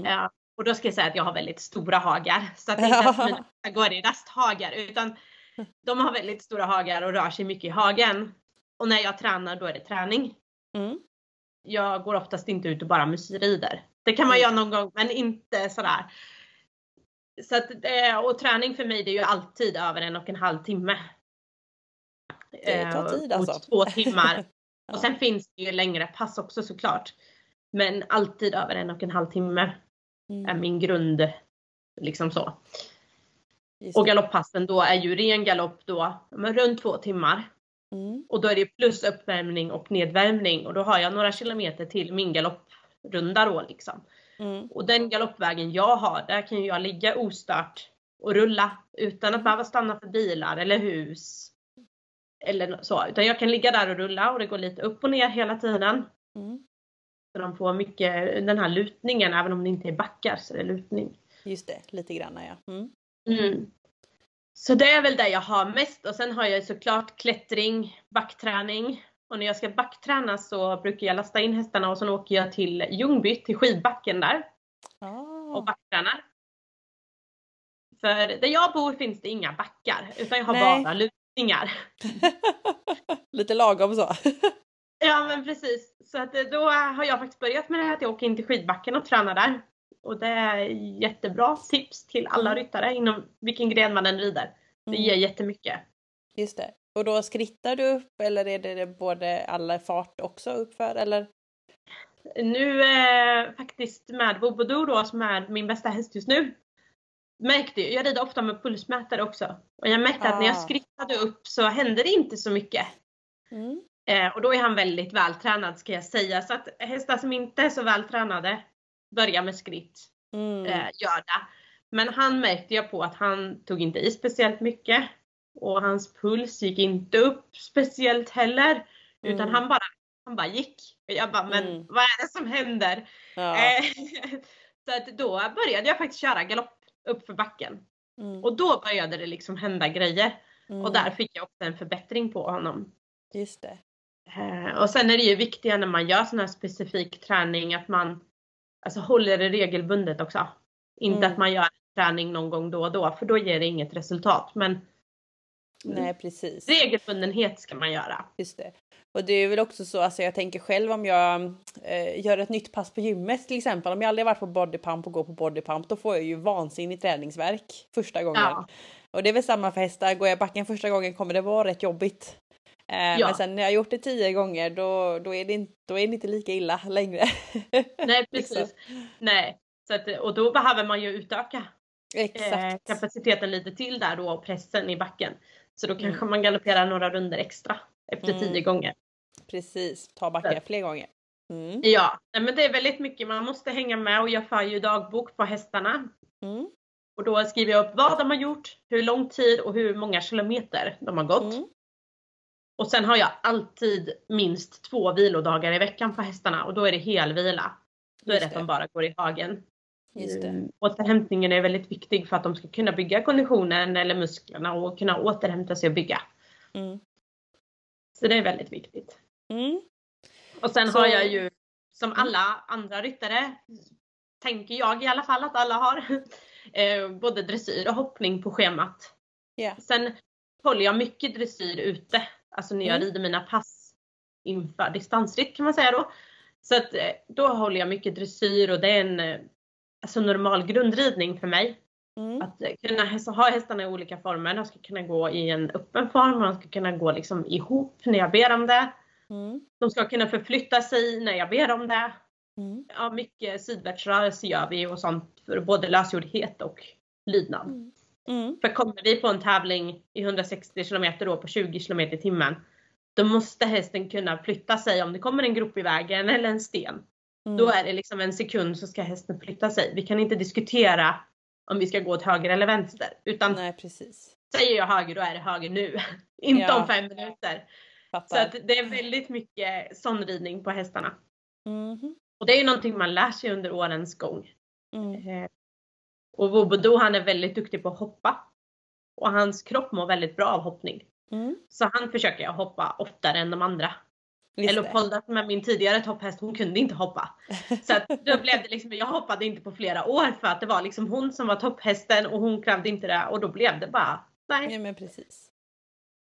Ja, och då ska jag säga att jag har väldigt stora hagar. Så att det inte ens mina går i rasthagar. Utan de har väldigt stora hagar och rör sig mycket i hagen. Och när jag tränar, då är det träning. Mm. Jag går oftast inte ut och bara musrider. Det kan man Mm. göra någon gång, men inte sådär. Så att, eh, och träning för mig det är ju alltid över en och en halv timme. Det tar Eh, tid och alltså. Två timmar. Ja. Och sen finns det ju längre pass också såklart. Men alltid över en och en halv timme är Mm. min grund. Liksom så. Just Och galopppassen då är ju ren galopp då, men runt två timmar. Mm. Och då är det plus uppvärmning och nedvärmning och då har jag några kilometer till min galopprunda då liksom. Mm. Och den galoppvägen jag har, där kan jag ligga ostört och rulla utan att behöva stanna för bilar eller hus. Eller så, utan jag kan ligga där och rulla och det går lite upp och ner hela tiden. Mm. Så de får mycket den här lutningen, även om det inte är backar så är det lutning. Just det, lite grann ja. Mm. Så det är väl det jag har mest och sen har jag såklart klättring, backträning. Och när jag ska backträna så brukar jag lasta in hästarna och sen åker jag till Ljungby, till skidbacken där och Ah. backtränar. För där jag bor finns det inga backar utan jag har Nej. bara lutningar. lite lagom så. Ja men precis. Så att eh, då har jag faktiskt börjat med det här att jag åker in till skidbacken och tränar där. Och det är jättebra tips till alla Mm. ryttare inom vilken gren man än rider. Det Mm. ger jättemycket. Just det. Och då skrittar du upp eller är det både alla fart också uppför eller? Nu eh, faktiskt med Bobodo då som är min bästa häst just nu. Märkte jag, jag rider ofta med pulsmätare också. Och jag märkte att när jag Ah. skrittade upp så hände det inte så mycket. Mm. Eh, och då är han väldigt vältränad ska jag säga. Så att hästar som inte är så vältränade börjar med skritt. Mm. Eh, gör det. Men han märkte jag på att han tog inte i speciellt mycket. Och hans puls gick inte upp speciellt heller. Utan Mm. han bara, han bara gick. Och jag bara, men Mm. vad är det som händer? Ja. Eh, så att då började jag faktiskt köra galopp upp för backen. Mm. Och då började det liksom hända grejer. Mm. Och där fick jag också en förbättring på honom. Just det. Eh, och sen är det ju viktigt när man gör sån här specifik träning att man alltså, håller det regelbundet också. Inte mm. att man gör träning någon gång då och då för då ger det inget resultat. Men Nej precis. Regelbundenhet ska man göra. Just det. Och det är väl också så, alltså jag tänker själv om jag eh, gör ett nytt pass på gymmet till exempel. Om jag aldrig varit på bodypump och går på bodypump då får jag ju vansinnigt träningsverk första gången. Ja. Och det är väl samma för hästar. Går jag backen första gången kommer det vara rätt jobbigt. Eh, ja. Men sen när jag gjort det tio gånger då, då, är, det inte, då är det inte lika illa längre. Nej precis. liksom. Nej. Så att, och då behöver man ju utöka eh, kapaciteten lite till där då och pressen i backen. Så då kanske mm. man galopperar några runder extra efter mm. tio gånger. Precis, ta backar fler gånger. Mm. Ja, men det är väldigt mycket. Man måste hänga med och jag för ju dagbok på hästarna. Mm. Och då skriver jag upp vad de har gjort, hur lång tid och hur många kilometer de har gått. Och sen har jag alltid minst två vilodagar i veckan på hästarna och då är det helvila. Då är det att de bara går i hagen. Just det. Mm. Återhämtningen är väldigt viktig för att de ska kunna bygga konditionen eller musklerna och kunna återhämta sig och bygga. Mm. Så det är väldigt viktigt. Mm. Och sen Så... har jag ju som alla andra ryttare, tänker jag i alla fall att alla har, eh, både dressyr och hoppning på schemat. Yeah. Sen håller jag mycket dressyr ute, alltså när jag mm. rider mina pass inför distansritt kan man säga då. Så att eh, då håller jag mycket dressyr och det är en eh, alltså normal grundridning för mig. Mm. Att kunna ha hästarna i olika former. De ska kunna gå i en öppen form, de ska kunna gå liksom ihop när jag ber om det. Mm. De ska kunna förflytta sig när jag ber om det. Mm. Ja, mycket sidvärtsrörelse gör vi och sånt för både lösgjordhet och lydnad. Mm. För kommer vi på en tävling i 160 km då på 20 km i timmen då måste hästen kunna flytta sig om det kommer en grop i vägen eller en sten. Mm. Då är det liksom en sekund så ska hästen flytta sig. Vi kan inte diskutera om vi ska gå åt höger eller vänster. Utan Nej, precis. säger jag höger då är det höger nu. inte ja. om fem minuter. Fattar. Så att det är väldigt mycket sån ridning på hästarna. Mm. Och det är ju någonting man lär sig under årens gång. Mm. Och Wobodo han är väldigt duktig på att hoppa. Och hans kropp mår väldigt bra av hoppning. Mm. Så han försöker jag hoppa oftare än de andra. Leopolda som är min tidigare topphäst, hon kunde inte hoppa. Så att då blev det liksom, jag hoppade inte på flera år för att det var liksom hon som var topphästen och hon krävde inte det och då blev det bara, nej. Ja men precis.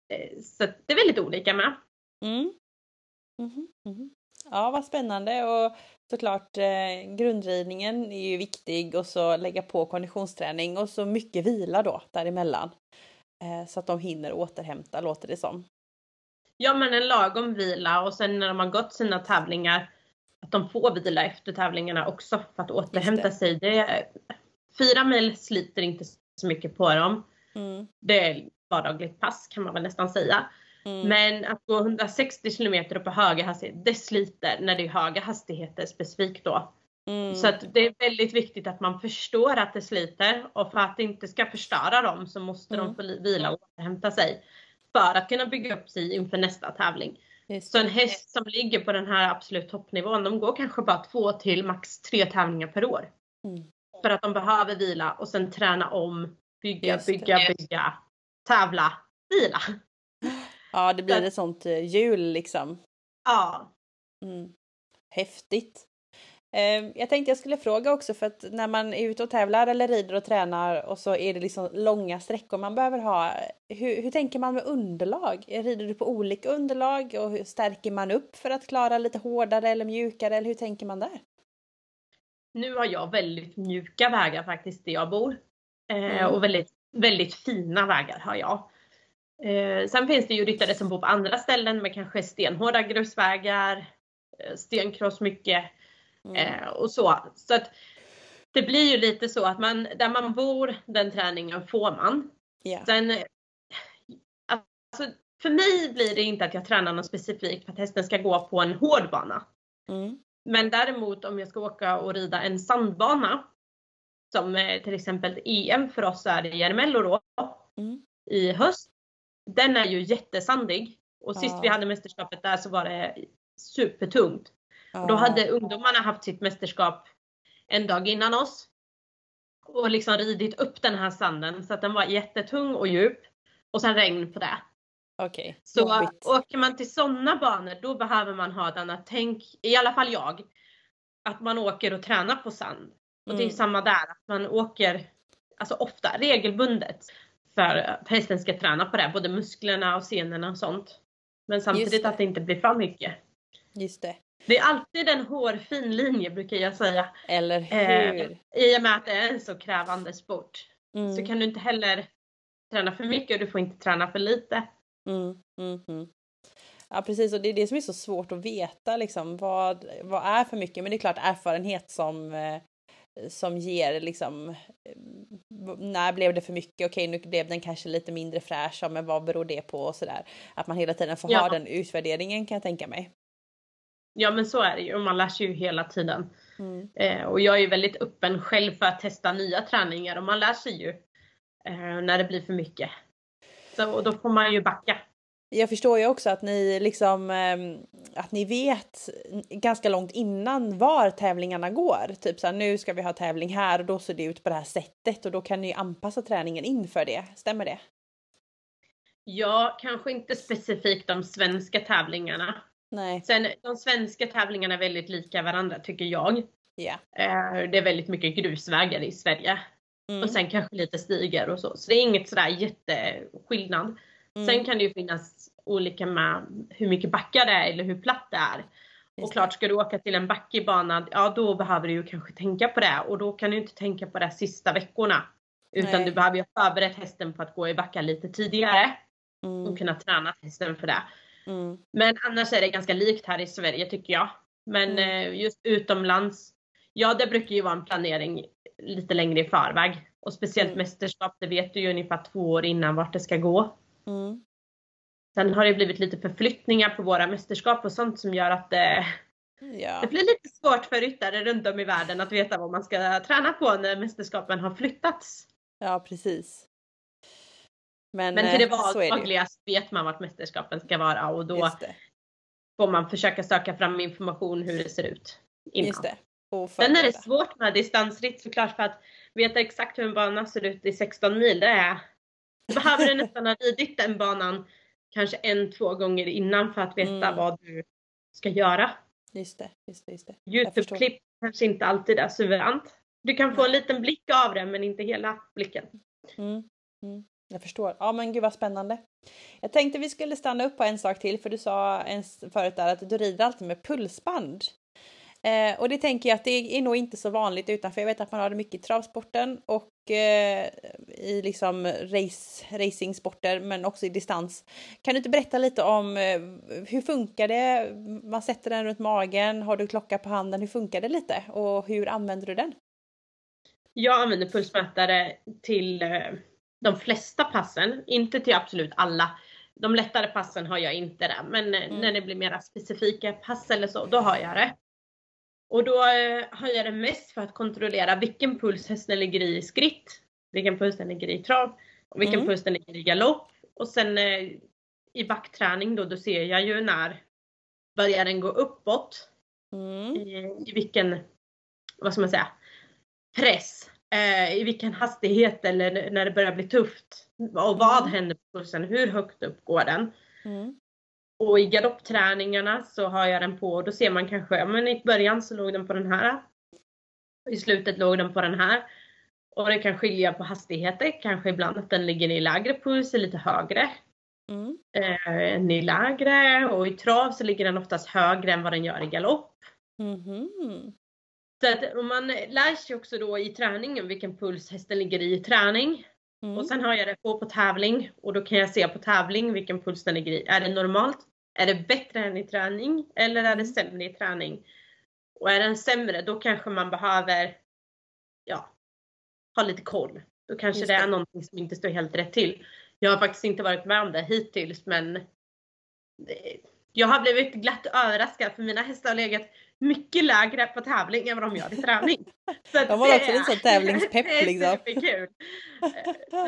Eh, så det är väldigt olika med. Mm. Mm -hmm. Ja vad spännande och såklart eh, grundridningen är ju viktig och så lägga på konditionsträning och så mycket vila då däremellan. Eh, så att de hinner återhämta låter det som. Ja men en lagom vila och sen när de har gått sina tävlingar att de får vila efter tävlingarna också för att återhämta det. sig. Det fyra mil sliter inte så mycket på dem. Mm. Det är vardagligt pass kan man väl nästan säga. Mm. Men att gå 160 km på höga hastigheter, det sliter när det är höga hastigheter specifikt då. Mm. Så att det är väldigt viktigt att man förstår att det sliter och för att det inte ska förstöra dem så måste de mm. få vila och återhämta sig för att kunna bygga upp sig inför nästa tävling. Så en häst som ligger på den här absolut toppnivån, de går kanske bara två till max tre tävlingar per år. Mm. För att de behöver vila och sen träna om, bygga, bygga, bygga, tävla, vila. Ja, det blir Så. ett sånt eh, hjul liksom. Ja. Mm. Häftigt. Ehm, jag tänkte jag skulle fråga också för att när man är ute och tävlar eller rider och tränar och så är det liksom långa sträckor man behöver ha. Hur, hur tänker man med underlag? Rider du på olika underlag och hur stärker man upp för att klara lite hårdare eller mjukare eller hur tänker man där? Nu har jag väldigt mjuka vägar faktiskt där jag bor. Eh, mm. Och väldigt, väldigt fina vägar har jag. Eh, sen finns det ju ryttare som bor på andra ställen med kanske stenhårda grusvägar, eh, stenkross mycket. Mm. Eh, och så. Så att det blir ju lite så att man, där man bor, den träningen får man. Yeah. Sen, alltså, för mig blir det inte att jag tränar något specifikt för att hästen ska gå på en hård bana. Mm. Men däremot om jag ska åka och rida en sandbana, som eh, till exempel EM för oss är i Järmello då, mm. i höst. Den är ju jättesandig. Och sist vi hade mästerskapet där så var det supertungt. Och då hade ungdomarna haft sitt mästerskap en dag innan oss. Och liksom ridit upp den här sanden så att den var jättetung och djup. och sen regn på det. Okej, okay. Så Jobbigt. åker man till sådana banor då behöver man ha ett annat tänk, i alla fall jag, att man åker och tränar på sand. Och mm. det är mm. samma där, att man åker alltså ofta, regelbundet för att hästen ska träna på det, både musklerna och senorna och sånt. Men samtidigt det. att det inte blir för mycket. Just det. Det är alltid en hårfin linje brukar jag säga. Eller eh, hur? Eh, I och med att det är en så krävande sport. Mm. Så kan du inte heller träna för mycket och du får inte träna för lite. Mm, mm, mm. Ja precis och det är det som är så svårt att veta liksom vad, vad är för mycket men det är klart erfarenhet som eh, som ger liksom eh, när blev det för mycket? Okej, nu blev den kanske lite mindre fräsch, men vad beror det på och sådär. Att man hela tiden får ja. ha den utvärderingen kan jag tänka mig. Ja men så är det ju och man lär sig ju hela tiden. Mm. Eh, och jag är ju väldigt öppen själv för att testa nya träningar och man lär sig ju eh, när det blir för mycket. Så då får man ju backa. Jag förstår ju också att ni liksom ehm, att ni vet ganska långt innan var tävlingarna går. Typ så här, nu ska vi ha tävling här och då ser det ut på det här sättet och då kan ni anpassa träningen inför det. Stämmer det? Ja, kanske inte specifikt de svenska tävlingarna. Nej. Sen de svenska tävlingarna är väldigt lika varandra tycker jag. Yeah. Det är väldigt mycket grusvägar i Sverige. Mm. Och sen kanske lite stigar och så. Så det är inget sådär jätteskillnad. Mm. Sen kan det ju finnas olika med hur mycket backar det är eller hur platt det är. Just och klart ska du åka till en backig bana, ja då behöver du ju kanske tänka på det och då kan du inte tänka på det sista veckorna. Utan Nej. du behöver ju ha förberett hästen på att gå i backar lite tidigare. Mm. Och kunna träna hästen för det. Mm. Men annars är det ganska likt här i Sverige tycker jag. Men mm. Eh, just utomlands, ja det brukar ju vara en planering lite längre i förväg. Och speciellt mm. mästerskap, det vet du ju ungefär två år innan vart det ska gå. Mm. Sen har det blivit lite förflyttningar på våra mästerskap och sånt som gör att det, ja. det blir lite svårt för ryttare runt om i världen att veta vad man ska träna på när mästerskapen har flyttats. Ja precis. Men, Men till det eh, vardagliga vet man vart mästerskapen ska vara och då får man försöka söka fram information hur det ser ut innan. Just det. Sen är det svårt med distansritt såklart för att veta exakt hur en bana ser ut i 16 mil. Det är, du behöver du nästan ha ridit den banan kanske en, två gånger innan för att veta mm. vad du ska göra. Just det, just det. Just det. Youtube-klipp kanske inte alltid är suveränt. Du kan få en liten blick av det men inte hela blicken. Mm. Mm. Jag förstår. Ja men gud vad spännande. Jag tänkte vi skulle stanna upp på en sak till för du sa en förut där att du rider alltid med pulsband. Eh, och det tänker jag att det är nog inte så vanligt utanför. Jag vet att man har det mycket i travsporten och eh, i liksom race, racingsporter men också i distans. Kan du inte berätta lite om eh, hur funkar det? Man sätter den runt magen, har du klocka på handen? Hur funkar det lite och hur använder du den? Jag använder pulsmätare till eh, de flesta passen, inte till absolut alla. De lättare passen har jag inte det, men mm. när det blir mera specifika pass eller så, då har jag det. Och då eh, har jag det mest för att kontrollera vilken puls hästen ligger i skritt, vilken puls den ligger i trav och vilken mm. puls den ligger i galopp. Och sen eh, i backträning då, då ser jag ju när börjar den gå uppåt. Mm. I, I vilken, vad ska man säga, press. Eh, I vilken hastighet eller när det börjar bli tufft. Och vad mm. händer på pulsen? Hur högt upp går den? Mm. Och i galoppträningarna så har jag den på och då ser man kanske, men i början så låg den på den här. I slutet låg den på den här. Och det kan skilja på hastigheter, kanske ibland att den ligger i lägre puls, lite högre. Mm. Eh, i lägre och i trav så ligger den oftast högre än vad den gör i galopp. Mm. Så att man lär sig också då i träningen vilken puls hästen ligger i i träning. Mm. Och sen har jag det på på tävling och då kan jag se på tävling vilken puls den ligger i. Är det normalt? Är det bättre än i träning? Eller är det mm. sämre i träning? Och är den sämre då kanske man behöver ja, ha lite koll. Då kanske det. det är någonting som inte står helt rätt till. Jag har faktiskt inte varit med om det hittills men jag har blivit glatt överraskad för mina hästar har legat mycket lägre på tävling än vad de gör i träning. Så de har också lite tävlingspepp liksom. Det är kul.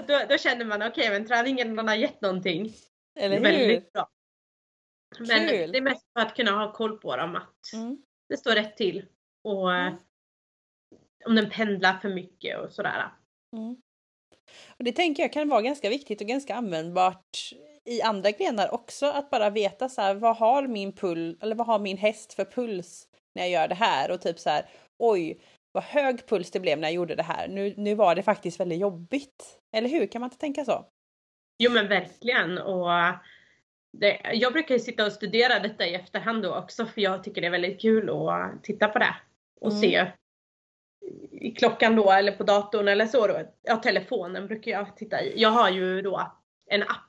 Då, då känner man okej okay, men träningen har gett någonting. Eller hur? Väldigt bra. Men kul. det är mest för att kunna ha koll på dem att mm. det står rätt till. Och mm. om den pendlar för mycket och sådär. Mm. Och det tänker jag kan vara ganska viktigt och ganska användbart i andra grenar också att bara veta så här, vad har min puls eller vad har min häst för puls när jag gör det här och typ så här oj vad hög puls det blev när jag gjorde det här. Nu, nu var det faktiskt väldigt jobbigt. Eller hur? Kan man inte tänka så? Jo men verkligen och det, jag brukar ju sitta och studera detta i efterhand då också för jag tycker det är väldigt kul att titta på det och mm. se i klockan då eller på datorn eller så då. Ja telefonen brukar jag titta i. Jag har ju då en app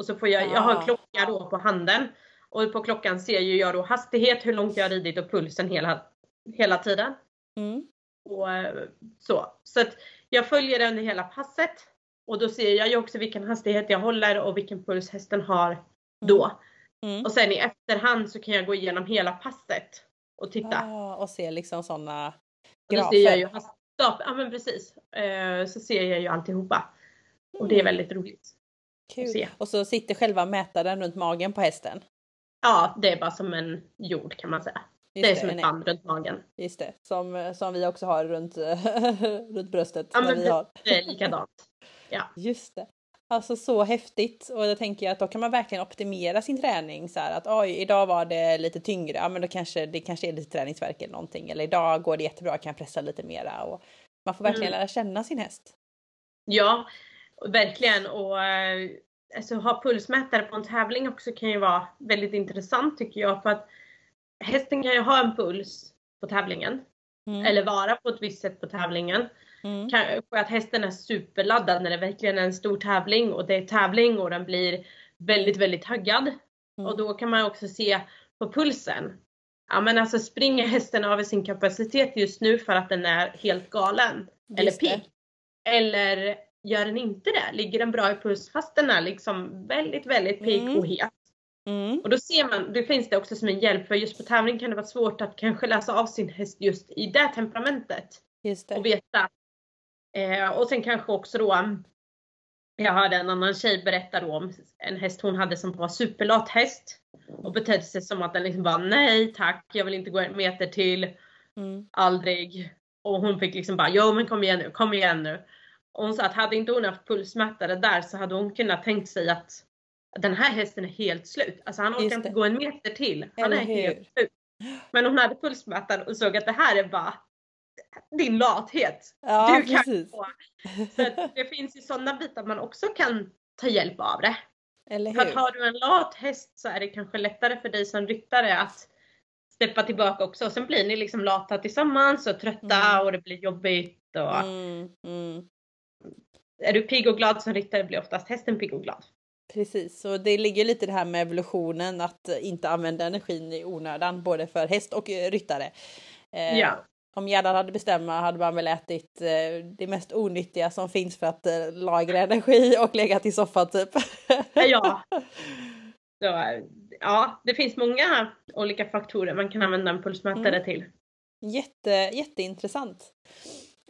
och så får jag, jag har en ah. klocka då på handen och på klockan ser ju jag då hastighet, hur långt jag har ridit och pulsen hela, hela tiden. Mm. Och, eh, så så jag följer under hela passet och då ser jag ju också vilken hastighet jag håller och vilken puls hästen har då. Mm. Och sen i efterhand så kan jag gå igenom hela passet och titta. Ah, och se liksom sådana grafer. Och då ser jag ju ja men precis. Eh, så ser jag ju alltihopa. Och det är mm. väldigt roligt. Kul. Och så sitter själva mätaren runt magen på hästen? Ja, det är bara som en jord kan man säga. Just det är det, som ett band runt magen. Just det, som, som vi också har runt, runt bröstet. Ja, men vi har. det är likadant. Ja. Just det. Alltså så häftigt och då tänker jag att då kan man verkligen optimera sin träning så här att oj, idag var det lite tyngre. Ja, men då kanske det kanske är lite träningsverk eller någonting eller idag går det jättebra, jag kan pressa lite mera och man får verkligen mm. lära känna sin häst. Ja, verkligen och eh, alltså ha pulsmätare på en tävling också kan ju vara väldigt intressant tycker jag för att hästen kan ju ha en puls på tävlingen mm. eller vara på ett visst sätt på tävlingen. Mm. Kanske att hästen är superladdad när det verkligen är en stor tävling och det är tävling och den blir väldigt, väldigt taggad. Mm. Och då kan man också se på pulsen. Ja men alltså springer hästen över sin kapacitet just nu för att den är helt galen. Just eller pigg. Eller gör den inte det? Ligger den bra i puls fast den är liksom väldigt, väldigt pigg mm. och het? Mm. Och då ser man, det finns det också som en hjälp för just på tävling kan det vara svårt att kanske läsa av sin häst just i det temperamentet. Just det. Och veta Eh, och sen kanske också då, jag hörde en annan tjej berätta då om en häst hon hade som var superlat häst. Och betedde sig som att den liksom bara nej tack, jag vill inte gå en meter till. Mm. Aldrig. Och hon fick liksom bara, jo men kom igen nu, kom igen nu. Hon sa att hade inte hon haft pulsmätare där så hade hon kunnat tänkt sig att den här hästen är helt slut. Alltså han orkar inte gå en meter till. Han Eller är hur? helt slut. Men hon hade pulsmätaren och såg att det här är bara din lathet. Ja, du kan precis. Gå. Så det finns ju sådana bitar man också kan ta hjälp av det. Eller hur? För att har du en lat häst så är det kanske lättare för dig som ryttare att steppa tillbaka också. Och sen blir ni liksom lata tillsammans och trötta mm. och det blir jobbigt. Och... Mm, mm. Är du pigg och glad som ryttare blir oftast hästen pigg och glad. Precis, och det ligger lite det här med evolutionen att inte använda energin i onödan både för häst och ryttare. Eh, ja om hjärnan hade bestämma hade man väl ätit eh, det mest onyttiga som finns för att eh, lagra energi och legat i soffan typ. ja. Så, ja, det finns många olika faktorer man kan använda en pulsmätare mm. till. Jätte, jätteintressant.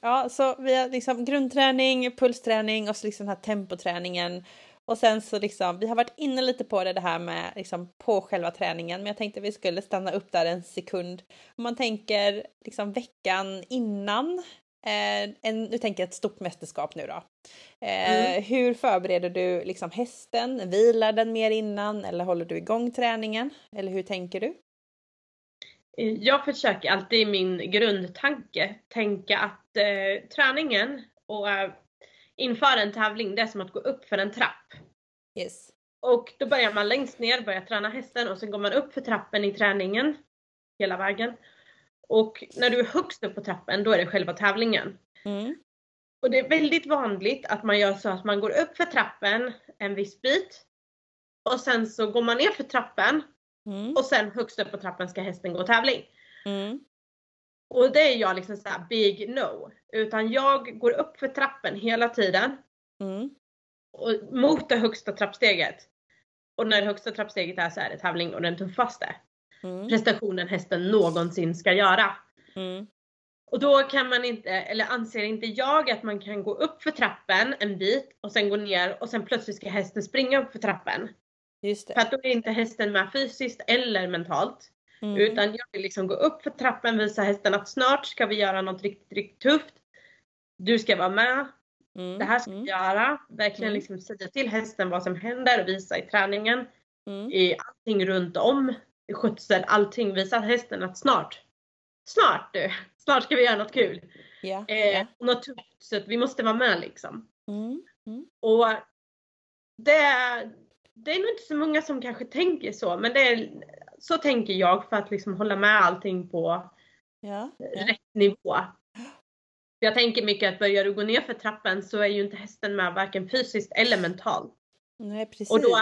Ja, så vi har liksom grundträning, pulsträning och så liksom den här tempoträningen och sen så liksom, vi har varit inne lite på det, det här med liksom på själva träningen, men jag tänkte vi skulle stanna upp där en sekund. Om man tänker liksom veckan innan, eh, en, nu tänker jag ett stort mästerskap nu då. Eh, mm. Hur förbereder du liksom hästen? Vilar den mer innan eller håller du igång träningen? Eller hur tänker du? Jag försöker alltid i min grundtanke tänka att eh, träningen och eh, inför en tävling, det är som att gå upp för en trapp. Yes. Och då börjar man längst ner, börjar träna hästen och sen går man upp för trappen i träningen hela vägen. Och när du är högst upp på trappen, då är det själva tävlingen. Mm. Och det är väldigt vanligt att man gör så att man går upp för trappen en viss bit och sen så går man ner för trappen mm. och sen högst upp på trappen ska hästen gå tävling. Mm. Och det är jag liksom såhär big no. Utan jag går upp för trappen hela tiden. Mm. Och mot det högsta trappsteget. Och när det högsta trappsteget är så är det tävling och den tuffaste mm. prestationen hästen någonsin ska göra. Mm. Och då kan man inte, eller anser inte jag att man kan gå upp för trappen en bit och sen gå ner och sen plötsligt ska hästen springa upp för trappen. För att då är inte hästen med fysiskt eller mentalt. Mm. Utan jag vill liksom gå upp för trappen, visa hästen att snart ska vi göra något riktigt, riktigt tufft. Du ska vara med. Mm. Det här ska mm. jag göra. Verkligen mm. liksom säga till hästen vad som händer och visa i träningen. Mm. I allting runt om. I skötsel, allting. Visa hästen att snart, snart du, snart ska vi göra något kul. Yeah, yeah. något tufft. Så att vi måste vara med liksom. Mm. Mm. Och det, det är nog inte så många som kanske tänker så men det är, så tänker jag för att liksom hålla med allting på ja, ja. rätt nivå. Jag tänker mycket att börjar du gå ner för trappen så är ju inte hästen med varken fysiskt eller mentalt. Nej precis. Och då,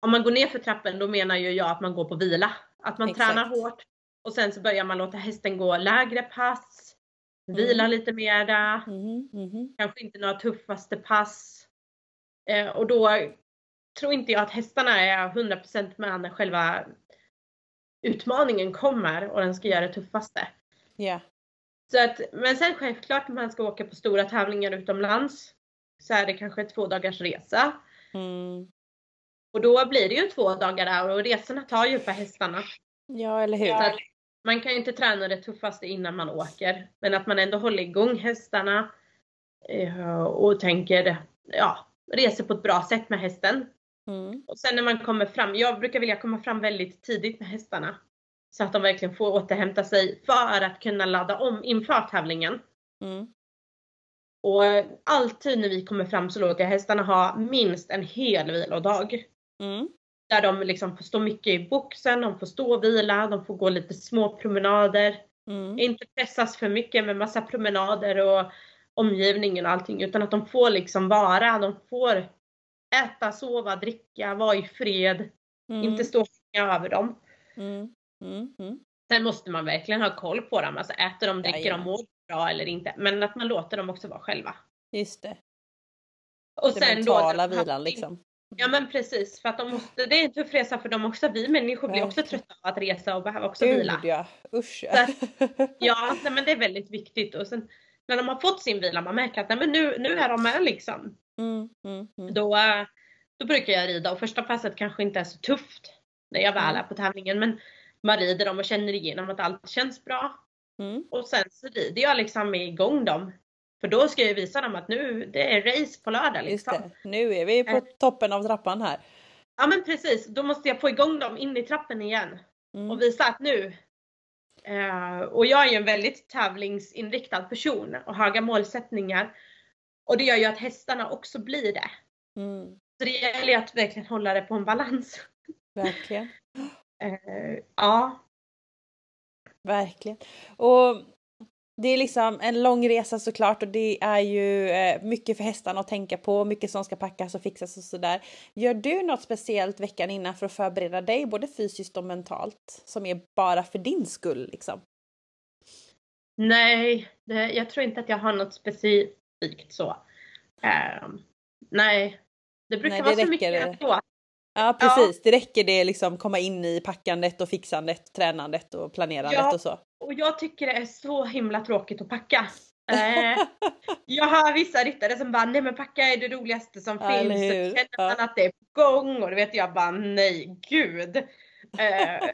om man går ner för trappen då menar ju jag att man går på vila. Att man Exakt. tränar hårt och sen så börjar man låta hästen gå lägre pass, vila mm. lite mera, mm. Mm. kanske inte några tuffaste pass. Eh, och då tror inte jag att hästarna är 100% med när själva utmaningen kommer och den ska göra det tuffaste. Yeah. Så att, men sen självklart när man ska åka på stora tävlingar utomlands så är det kanske två dagars resa. Mm. Och då blir det ju två dagar där och resorna tar ju på hästarna. Ja, eller hur. man kan ju inte träna det tuffaste innan man åker. Men att man ändå håller igång hästarna eh, och tänker, ja, reser på ett bra sätt med hästen. Mm. Och sen när man kommer fram, jag brukar vilja komma fram väldigt tidigt med hästarna. Så att de verkligen får återhämta sig för att kunna ladda om inför tävlingen. Mm. Och alltid när vi kommer fram så låter jag hästarna ha minst en hel vilodag. Mm. Där de liksom får stå mycket i boxen, de får stå och vila, de får gå lite små promenader. Mm. Inte pressas för mycket med massa promenader och omgivningen och allting utan att de får liksom vara, de får äta, sova, dricka, vara i fred. Mm. Inte stå och över dem. Mm. Mm. Mm. Sen måste man verkligen ha koll på dem. Alltså äter de, dricker de, mår bra eller inte. Men att man låter dem också vara själva. Just det. Och det sen mentala då, vilan liksom. Ja men precis, för att de måste, det är en tuff resa för dem också. Vi människor blir också trötta av att resa och behöver också Gud, vila. Ja. Usch. Att, ja, men det är väldigt viktigt. Och sen när de har fått sin vila, man märker att nej, men nu, nu är de med liksom. Mm, mm, mm. Då, då brukar jag rida och första passet kanske inte är så tufft när jag väl mm. är på tävlingen. Men man rider dem och känner igenom att allt känns bra. Mm. Och sen så rider jag liksom igång dem. För då ska jag visa dem att nu det är race på lördag liksom. Just det. Nu är vi på äh. toppen av trappan här. Ja men precis, då måste jag få igång dem in i trappen igen. Mm. Och visa att nu. Uh, och jag är ju en väldigt tävlingsinriktad person och höga målsättningar. Och det gör ju att hästarna också blir det. Mm. Så det gäller att verkligen hålla det på en balans. Verkligen. Uh, ja. Verkligen. Och det är liksom en lång resa såklart och det är ju eh, mycket för hästarna att tänka på, mycket som ska packas och fixas och sådär. Gör du något speciellt veckan innan för att förbereda dig både fysiskt och mentalt som är bara för din skull liksom? Nej, det, jag tror inte att jag har något specifikt så. Uh, nej, det brukar nej, det vara så mycket ändå. Ja precis, ja. det räcker det liksom komma in i packandet och fixandet, tränandet och planerandet ja, och så. och jag tycker det är så himla tråkigt att packa. Eh, jag har vissa ryttare som bara, nej men packa är det roligaste som ja, finns. Så känner man ja. att det är på gång och då vet jag bara, nej gud. Eh,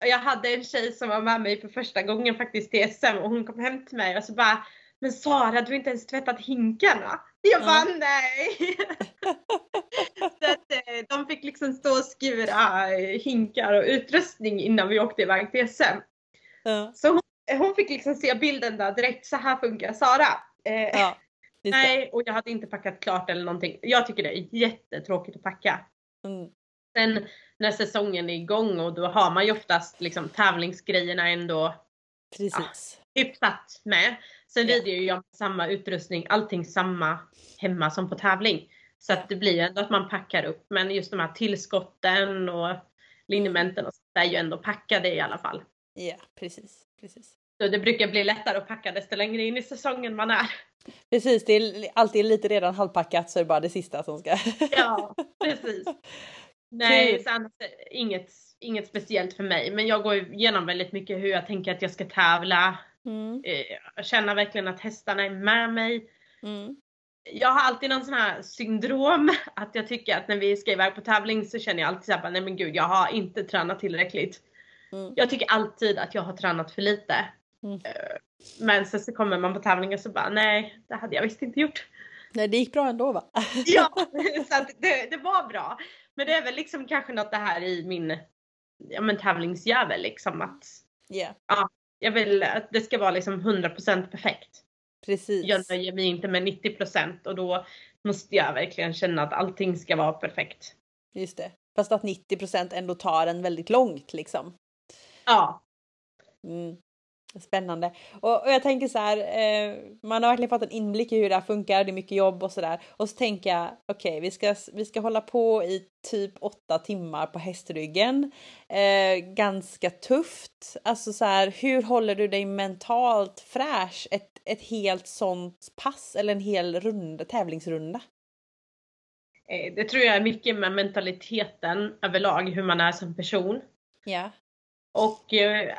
jag hade en tjej som var med mig för första gången faktiskt till SM och hon kom hem till mig och så bara, men Sara du har inte ens tvättat hinkarna. Jag bara ja. nej. så att, eh, de fick liksom stå och skura eh, hinkar och utrustning innan vi åkte iväg till SM. Ja. Så hon, hon, fick liksom se bilden där direkt, så här funkar Sara. Eh, ja, nej, och jag hade inte packat klart eller någonting. Jag tycker det är jättetråkigt att packa. Mm. Sen när säsongen är igång och då har man ju oftast liksom tävlingsgrejerna ändå Precis. Ja, hyfsat med. Sen rider ju jag med samma utrustning, allting samma hemma som på tävling. Så att det blir ändå att man packar upp. Men just de här tillskotten och linjementen och sånt är ju ändå packade i alla fall. Ja, precis. precis. Så det brukar bli lättare att packa desto längre in i säsongen man är. Precis, det är alltid lite redan halvpackat så är det bara det sista som ska... ja, precis. Nej, så annars, inget, inget speciellt för mig. Men jag går igenom väldigt mycket hur jag tänker att jag ska tävla. Mm. Jag känner verkligen att hästarna är med mig. Mm. Jag har alltid någon sån här syndrom att jag tycker att när vi ska iväg på tävling så känner jag alltid såhär, nej men gud jag har inte tränat tillräckligt. Mm. Jag tycker alltid att jag har tränat för lite. Mm. Eh, men sen så kommer man på tävlingen så bara, nej det hade jag visst inte gjort. Nej, det gick bra ändå va? ja, så det, det var bra. Men det är väl liksom kanske något det här i min ja, men tävlingsjävel liksom att yeah. ja, jag vill att det ska vara liksom 100% perfekt. Precis. Jag nöjer mig inte med 90% och då måste jag verkligen känna att allting ska vara perfekt. Just det. Fast att 90% ändå tar en väldigt långt liksom. Ja. Mm. Spännande. Och, och, jag tänker så här, eh, man har verkligen fått en inblick i hur det här funkar, det är mycket jobb och sådär. Och så tänker jag, okej, okay, vi, ska, vi ska hålla på i typ åtta timmar på hästryggen. Eh, ganska tufft. Alltså så här, hur håller du dig mentalt fräsch ett, ett helt sånt pass eller en hel runda, tävlingsrunda? Eh, det tror jag är mycket med mentaliteten överlag, hur man är som person. Ja. Och eh,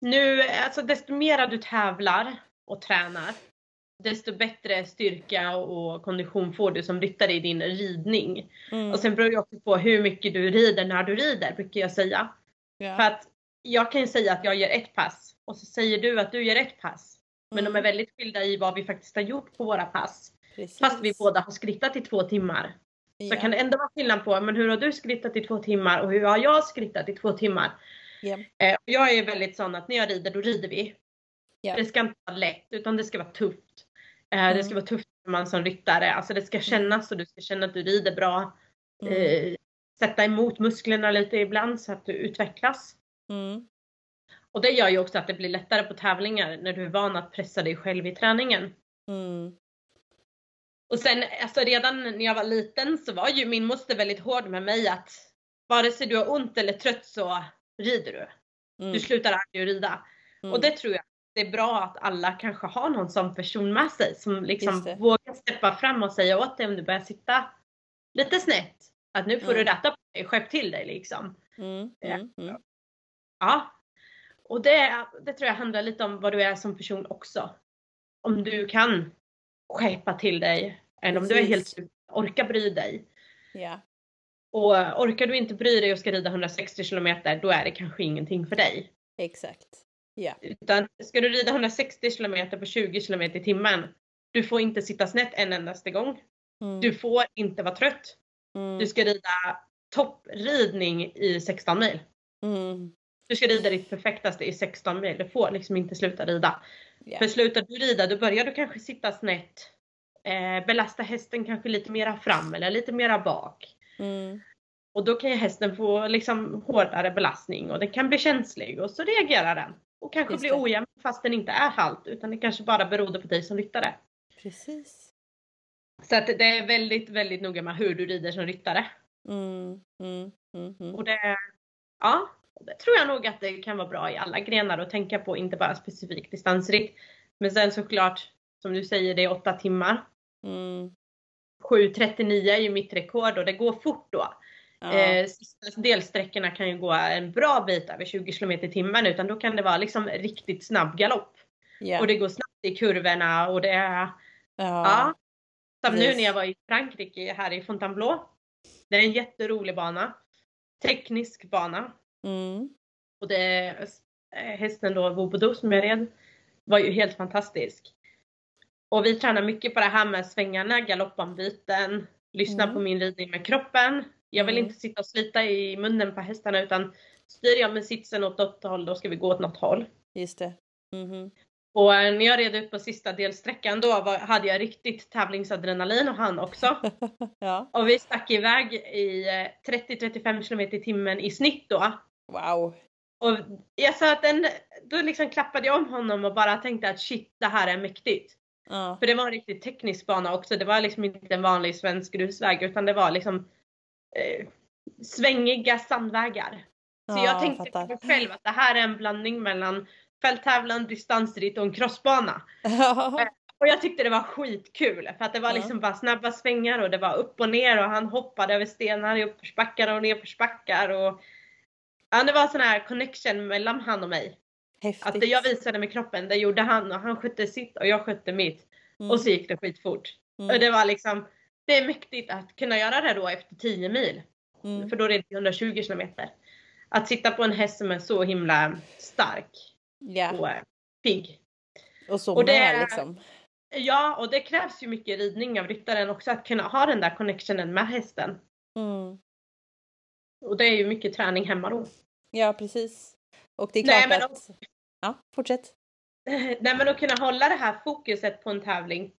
nu, alltså desto mera du tävlar och tränar, desto bättre styrka och kondition får du som ryttare i din ridning. Mm. Och sen beror det också på hur mycket du rider när du rider, brukar jag säga. Yeah. För att jag kan ju säga att jag gör ett pass och så säger du att du gör ett pass. Men mm. de är väldigt skilda i vad vi faktiskt har gjort på våra pass. Precis. Fast vi båda har skrittat i två timmar. Yeah. Så kan det ändå vara skillnad på, men hur har du skrittat i två timmar och hur har jag skrittat i två timmar? Yeah. Jag är väldigt sån att när jag rider, då rider vi. Yeah. Det ska inte vara lätt, utan det ska vara tufft. Mm. Det ska mm. vara tufft för man som ryttare. Alltså det ska mm. kännas och du ska känna att du rider bra. Mm. Eh, sätta emot musklerna lite ibland så att du utvecklas. Mm. Och det gör ju också att det blir lättare på tävlingar när du är van att pressa dig själv i träningen. Mm. Och sen alltså redan när jag var liten så var ju min moster väldigt hård med mig att vare sig du har ont eller trött så rider du. Mm. Du slutar aldrig att rida. Mm. Och det tror jag det är bra att alla kanske har någon sån person med sig som liksom vågar steppa fram och säga åt dig om du börjar sitta lite snett. Att nu får mm. du rätta på dig, skärp till dig liksom. Mm. Mm. mm. Ja. Och det, det tror jag handlar lite om vad du är som person också. Om du kan skärpa till dig. Eller om du är helt orkar bry dig. Ja. Och orkar du inte bry dig och ska rida 160 km då är det kanske ingenting för dig. Exakt. Ja. Utan ska du rida 160 km på 20 km i timmen, du får inte sitta snett en endaste gång. Mm. Du får inte vara trött. Mm. Du ska rida toppridning i 16 mil. Mm. Du ska rida ditt perfektaste i 16 mil. Du får liksom inte sluta rida. Yeah. För slutar du rida då börjar du kanske sitta snett. Eh, belasta hästen kanske lite mera fram eller lite mera bak. Mm. Och då kan ju hästen få liksom hårdare belastning och den kan bli känslig och så reagerar den. Och kanske blir ojämn fast den inte är halt utan det kanske bara berodde på dig som ryttare. Precis. Så att det är väldigt, väldigt noga med hur du rider som ryttare. Mm, mm, mm, mm. och det, ja, det tror jag nog att det kan vara bra i alla grenar att tänka på, inte bara specifikt distansritt. Men sen såklart, som du säger, det är åtta timmar. Mm. 7.39 är ju mitt rekord och det går fort då. Ja. Eh, delsträckorna kan ju gå en bra bit över 20 km i timmen utan då kan det vara liksom riktigt snabb galopp. Yeah. Och det går snabbt i kurvorna och det är... Ja. ja. Som nu när jag var i Frankrike här i Fontainebleau. Det är en jätterolig bana. Teknisk bana. Mm. Och det, hästen då, Vobodo som jag red, var ju helt fantastisk. Och vi tränar mycket på det här med svängarna, galoppombyten, lyssna mm. på min ridning med kroppen. Jag vill mm. inte sitta och slita i munnen på hästarna utan styr jag med sitsen åt något håll då ska vi gå åt något håll. Just det. Mm. Och eh, när jag red ut på sista delsträckan då var, hade jag riktigt tävlingsadrenalin och han också. ja. Och vi stack iväg i 30-35 eh, km i timmen i snitt då. Wow. Och jag sa att den, då liksom klappade jag om honom och bara tänkte att shit det här är mäktigt. Ja. För det var en riktigt teknisk bana också. Det var liksom inte en vanlig svensk grusväg utan det var liksom eh, svängiga sandvägar. Så ja, jag tänkte på mig själv att det här är en blandning mellan fälttävlan, distansritt och en crossbana. Ja. Eh, och jag tyckte det var skitkul för att det var liksom bara snabba svängar och det var upp och ner och han hoppade över stenar i uppförsbackar och nedförsbackar och ja, det var sån här connection mellan han och mig. Häftigt. Att det jag visade med kroppen, det gjorde han och han skötte sitt och jag skötte mitt. Mm. Och så gick det skitfort. Mm. Och det var liksom, det är mäktigt att kunna göra det då efter 10 mil. Mm. För då är det 120 kilometer. Att sitta på en häst som är så himla stark yeah. och pigg. Och så och det, med liksom. Ja, och det krävs ju mycket ridning av ryttaren också att kunna ha den där connectionen med hästen. Mm. Och det är ju mycket träning hemma då. Ja, precis. Och det är klart Nej, men att... Ja, fortsätt. Nej men att kunna hålla det här fokuset på en tävling.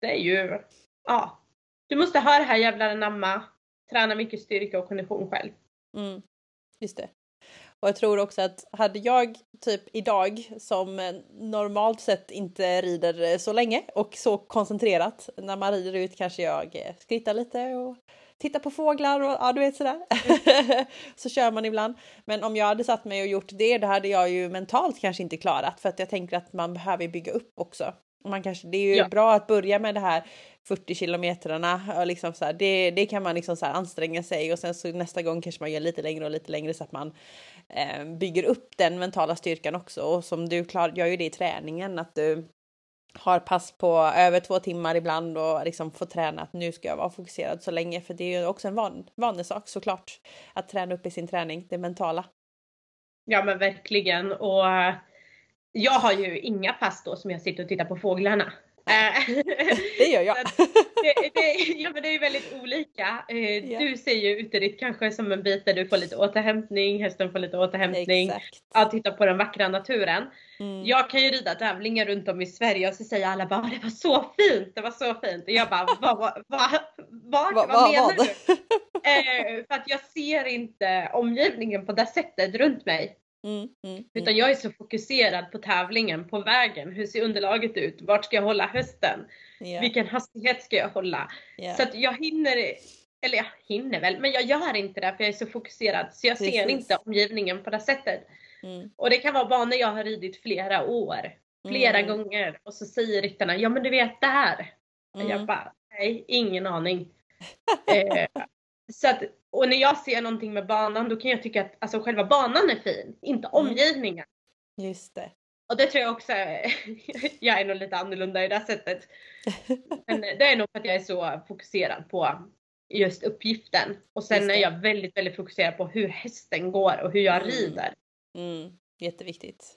Det är ju, ja. Du måste ha det här jävla namma, träna mycket styrka och kondition själv. Mm. Just det. Och jag tror också att hade jag typ idag som normalt sett inte rider så länge och så koncentrerat när man rider ut kanske jag skrittar lite och tittar på fåglar och ja, du vet sådär. så kör man ibland. Men om jag hade satt mig och gjort det, det hade jag ju mentalt kanske inte klarat för att jag tänker att man behöver bygga upp också. Man kanske, det är ju Ja. bra att börja med det här 40 kilometrarna och liksom så här, det, det kan man liksom så här anstränga sig och sen så nästa gång kanske man gör lite längre och lite längre så att man eh, bygger upp den mentala styrkan också och som du klar, gör ju det i träningen att du har pass på över två timmar ibland och liksom får träna att nu ska jag vara fokuserad så länge för det är ju också en van, vanesak såklart att träna upp i sin träning, det mentala. Ja men verkligen och jag har ju inga pass då som jag sitter och tittar på fåglarna. Eh, Det gör jag. det, det, ja men det är ju väldigt olika. Ja. Du ser ju uteritt kanske som en bit där du får lite återhämtning, hästen får lite återhämtning. Exakt. Att titta på den vackra naturen. Mm. Jag kan ju rida tävlingar runt om i Sverige och så säger alla bara det var så fint, det var så fint. Och jag bara vad, vad, vad, vad, Va- vad va- menar vad? du? Eh, för att jag ser inte omgivningen på det sättet runt mig. Mm, mm, Utan mm. jag är så fokuserad på tävlingen, på vägen. Hur ser underlaget ut? Vart ska jag hålla hösten? Ja, Vilken hastighet ska jag hålla? ja. Så att jag hinner, eller jag hinner väl, men jag gör inte det för jag är så fokuserad. Så jag ser Precis. inte omgivningen på det sättet. Mm, Och det kan vara banor jag har ridit flera år. Flera mm, gånger. Och så säger ryttarna, ja men du vet där. Och jag mm. bara, nej ingen aning. eh, så att, och när jag ser någonting med banan då kan jag tycka att alltså, själva banan är fin, inte Mm. omgivningen. Just det. Och det tror jag också, jag är nog lite annorlunda i det sättet. Men det är nog för att jag är så fokuserad på just uppgiften. Och sen Just är jag väldigt, väldigt fokuserad på hur hästen går och hur jag Mm. rider. Mm, jätteviktigt.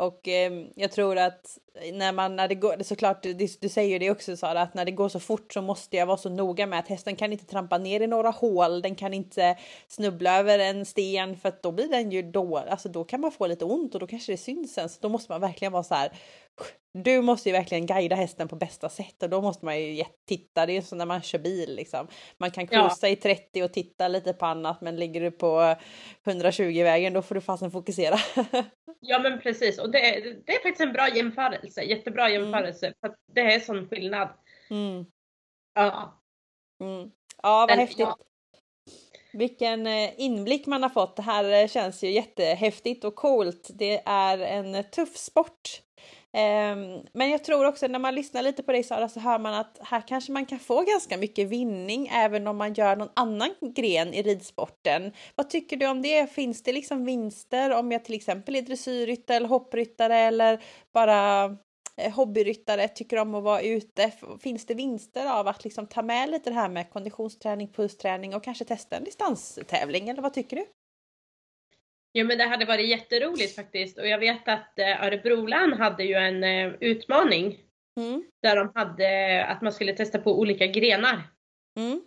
Och eh, jag tror att när man, när det går, såklart, du, du säger ju det också Sara, att när det går så fort så måste jag vara så noga med att hästen kan inte trampa ner i några hål, den kan inte snubbla över en sten för att då blir den ju då, alltså då kan man få lite ont och då kanske det syns sen. Så då måste man verkligen vara så här. Du måste ju verkligen guida hästen på bästa sätt och då måste man ju titta. Det är som när man kör bil liksom. Man kan Ja. cruisa i 30 och titta lite på annat, men ligger du på 120 vägen då får du fasen fokusera. Ja men precis och det, är- det är faktiskt en bra jämförelse, jättebra Mm. jämförelse. För att det är sån skillnad. Mm, Ja. mm. Ja, vad häftigt. ja. Vilken eh, inblick man har fått. Det här eh, känns ju jättehäftigt och coolt. Det är en tuff sport. Ehm, men jag tror också när man lyssnar lite på dig Sara så hör man att här kanske man kan få ganska mycket vinning även om man gör någon annan gren i ridsporten. Vad tycker du om det? Finns det liksom vinster om jag till exempel är dressyrryttare eller hoppryttare eller bara eh, hobbyryttare tycker om att vara ute? Finns det vinster av att liksom ta med lite det här med konditionsträning, pulsträning och kanske testa en distanstävling eller vad tycker du? Ja men det hade varit jätteroligt faktiskt och jag vet att eh, Örebro län hade ju en eh, utmaning Mm, där de hade att man skulle testa på olika grenar. mm,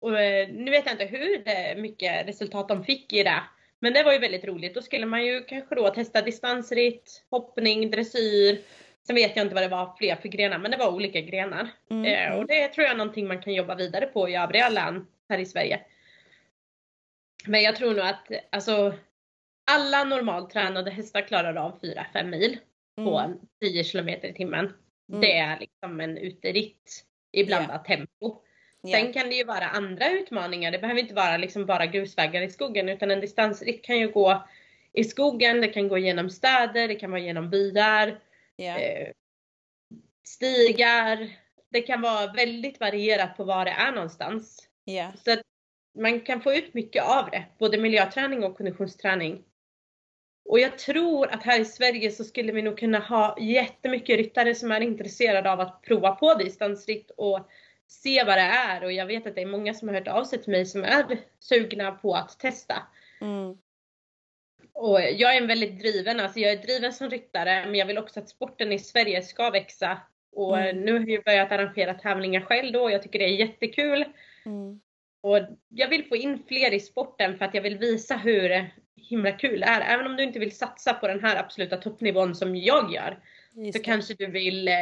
Och eh, nu vet jag inte hur mycket resultat de fick i det. Men det var ju väldigt roligt. Då skulle man ju kanske då testa distansritt, hoppning, dressyr. Sen vet jag inte vad det var fler för grenar, men det var olika grenar. mm, Eh, och det tror jag är någonting man kan jobba vidare på i övriga län här i Sverige. Men jag tror nog att alltså, alla normalt tränade hästar klarar av 4-5 mil på mm, 10 kilometer i timmen. Mm. Det är liksom en uteritt i blandat tempo. ja, Sen kan det ju vara andra utmaningar. Det behöver inte vara liksom bara grusvägar i skogen utan en distansritt kan ju gå i skogen, det kan gå genom städer, det kan vara genom byar, eh, stigar. Det kan vara väldigt varierat på var det är någonstans. Så att man kan få ut mycket av det, både miljöträning och konditionsträning. Och jag tror att här i Sverige så skulle vi nog kunna ha jättemycket ryttare som är intresserade av att prova på distansritt och se vad det är. Och jag vet att det är många som har hört av sig till mig som är sugna på att testa. mm, Och jag är en väldigt driven, alltså jag är driven som ryttare men jag vill också att sporten i Sverige ska växa Och mm. nu har jag börjat arrangera tävlingar själv då och jag tycker det är jättekul. Mm. Och jag vill få in fler i sporten för att jag vill visa hur himla kul är. Även om du inte vill satsa på den här absoluta toppnivån som jag gör. Just så det. kanske du vill eh,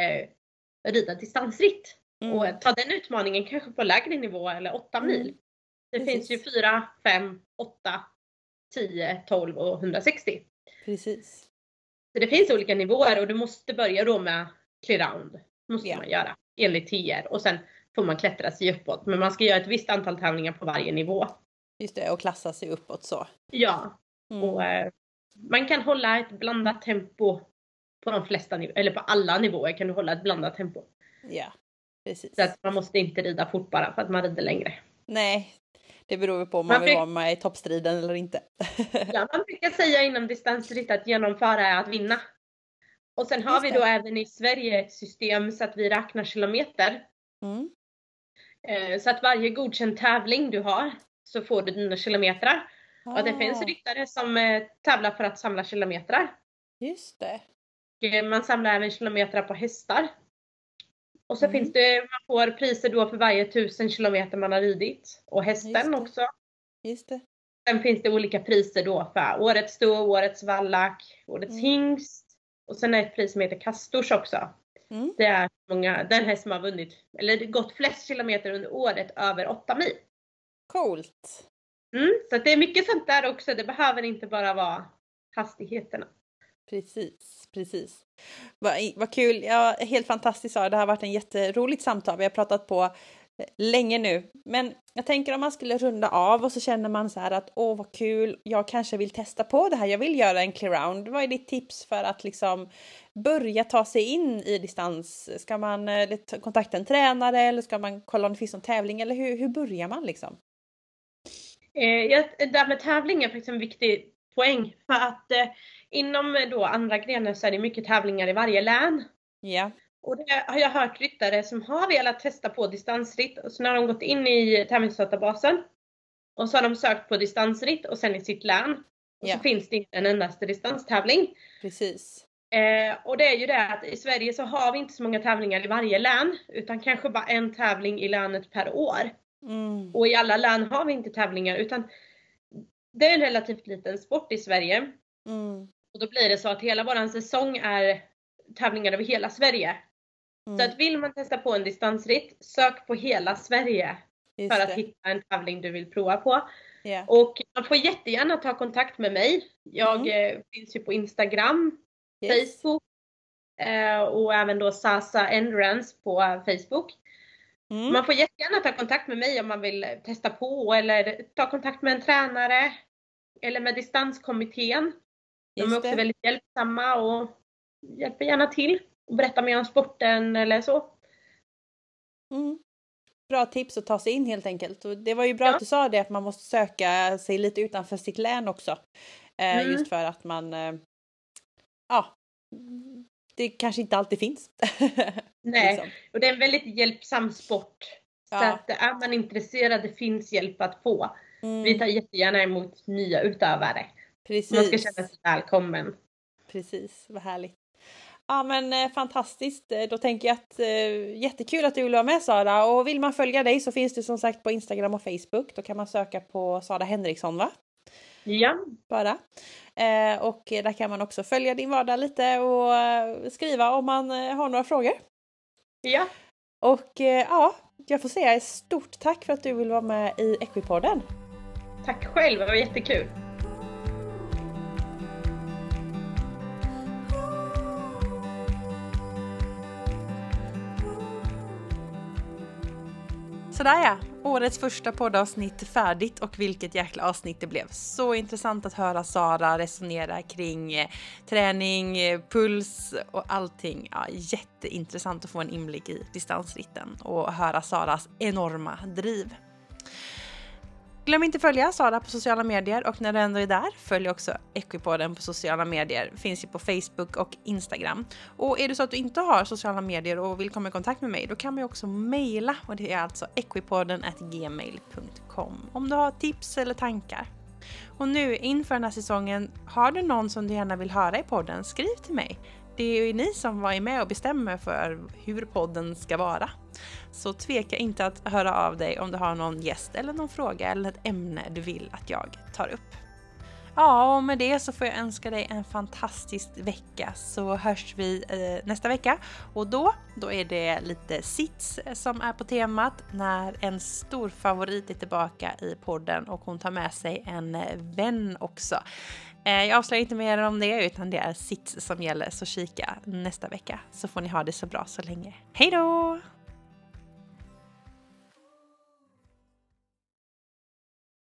rida distansritt. Mm. Och ta den utmaningen kanske på lägre nivå eller 8 mm. mil. Det Precis. finns ju 4, 5, 8, 10, 12 och 160. Precis. Så det finns olika nivåer och du måste börja då med clear Måste yeah. man göra enligt TR och sen får man klättra sig uppåt. Men man ska göra ett visst antal tävlingar på varje nivå. Just det, och klassa sig uppåt så. Ja. Mm. Och eh, man kan hålla ett blandat tempo på de flesta nivåer, eller på alla nivåer kan du hålla ett blandat tempo. Ja, precis. Så att man måste inte rida fort bara för att man rider längre. Nej, det beror på om man, man vill vara med i toppstriden eller inte. ja, man brukar säga inom distansritt att genomföra är att vinna. Och sen har vi då även i Sverige ett system så att vi räknar kilometer. Mm. Eh, så att varje godkänd tävling du har så får du dina kilometrar. Och det finns ah. ryttare som eh, tävlar för att samla kilometrar. Just det. Eh, man samlar även kilometrar på hästar. Och så mm. finns det, man får priser då för varje tusen kilometer man har ridit. Och hästen Just också. Just det. Sen finns det olika priser då för årets sto, årets vallack, årets mm. hingst. Och sen är ett pris som heter Kastors också. Mm. Det är många, den häst som har vunnit, eller gått flest kilometer under året över 8 mil. Coolt! Mm, så det är mycket sånt där också, det behöver inte bara vara hastigheterna. Precis, precis. Vad, vad kul, ja, helt fantastiskt Sara, det har varit en jätteroligt samtal. Vi har pratat på eh, länge nu. Men jag tänker om man skulle runda av och så känner man så här att åh vad kul, jag kanske vill testa på det här, jag vill göra en clear round. Vad är ditt tips för att liksom börja ta sig in i distans? Ska man eh, kontakta en tränare eller ska man kolla om det finns någon tävling eller hur, hur börjar man liksom? Eh, det där med tävling är faktiskt en viktig poäng för att eh, inom eh, då andra grenar så är det mycket tävlingar i varje län. Ja. Och det har jag hört ryttare som har velat testa på distansritt och så har de gått in i tävlingsdatabasen och så har de sökt på distansritt och sen i sitt län. Och ja. så finns det inte en endaste distanstävling. Precis. Eh, och det är ju det att i Sverige så har vi inte så många tävlingar i varje län utan kanske bara en tävling i länet per år. Mm. Och i alla län har vi inte tävlingar utan det är en relativt liten sport i Sverige. Mm. Och då blir det så att hela våran säsong är tävlingar över hela Sverige. Mm. Så att vill man testa på en distansritt, sök på hela Sverige Just för att det. hitta en tävling du vill prova på. Yeah. Och man får jättegärna ta kontakt med mig. Jag mm. Eh, finns ju på Instagram, yes. Facebook eh, och även då Sasa Endurance på Facebook. Mm. Man får jättegärna ta kontakt med mig om man vill testa på eller ta kontakt med en tränare eller med distanskommittén. De är också väldigt hjälpsamma och hjälper gärna till och berättar mer om sporten eller så. Mm. Bra tips att ta sig in helt enkelt. Och det var ju bra ja. att du sa det att man måste söka sig lite utanför sitt län också. Eh, mm. Just för att man eh, ja, det kanske inte alltid finns. Nej, liksom. och det är en väldigt hjälpsam sport. Så ja. att är man intresserad, det finns hjälp att få. Mm. Vi tar jättegärna emot nya utövare. Precis. Man ska känna sig välkommen. Precis, vad härligt. Ja men eh, fantastiskt. Eh, då tänker jag att eh, jättekul att du vill vara med Sara och vill man följa dig så finns du som sagt på Instagram och Facebook. Då kan man söka på Sara Henriksson va? Ja. Bara. Eh, och där kan man också följa din vardag lite och eh, skriva om man eh, har några frågor. Ja. Och eh, ja, jag får säga stort tack för att du vill vara med i Equipodden. Tack själv, det var jättekul. Sådär ja, årets första poddavsnitt färdigt och vilket jäkla avsnitt det blev. Så intressant att höra Sara resonera kring eh, träning, eh, puls och allting. Ja, jätteintressant att få en inblick i distansritten och höra Saras enorma driv. Glöm inte följa Sara på sociala medier och när du ändå är där, följ också Equipoden på sociala medier. Finns ju på Facebook och Instagram. Och är det så att du inte har sociala medier och vill komma i kontakt med mig, då kan man ju också mejla och det är alltså equipoden@gmail.com om du har tips eller tankar. Och nu inför den här säsongen, har du någon som du gärna vill höra i podden, skriv till mig det är ju ni som var med och bestämmer för hur podden ska vara. Så tveka inte att höra av dig om du har någon gäst eller någon fråga eller ett ämne du vill att jag tar upp. Ja, och med det så får jag önska dig en fantastisk vecka så hörs vi eh, nästa vecka. Och då, då är det lite sits eh, som är på temat när en stor favorit är tillbaka i podden och hon tar med sig en eh, vän också. Eh, jag avslöjar inte mer om det utan det är sits som gäller så kika nästa vecka så får ni ha det så bra så länge. Hej då!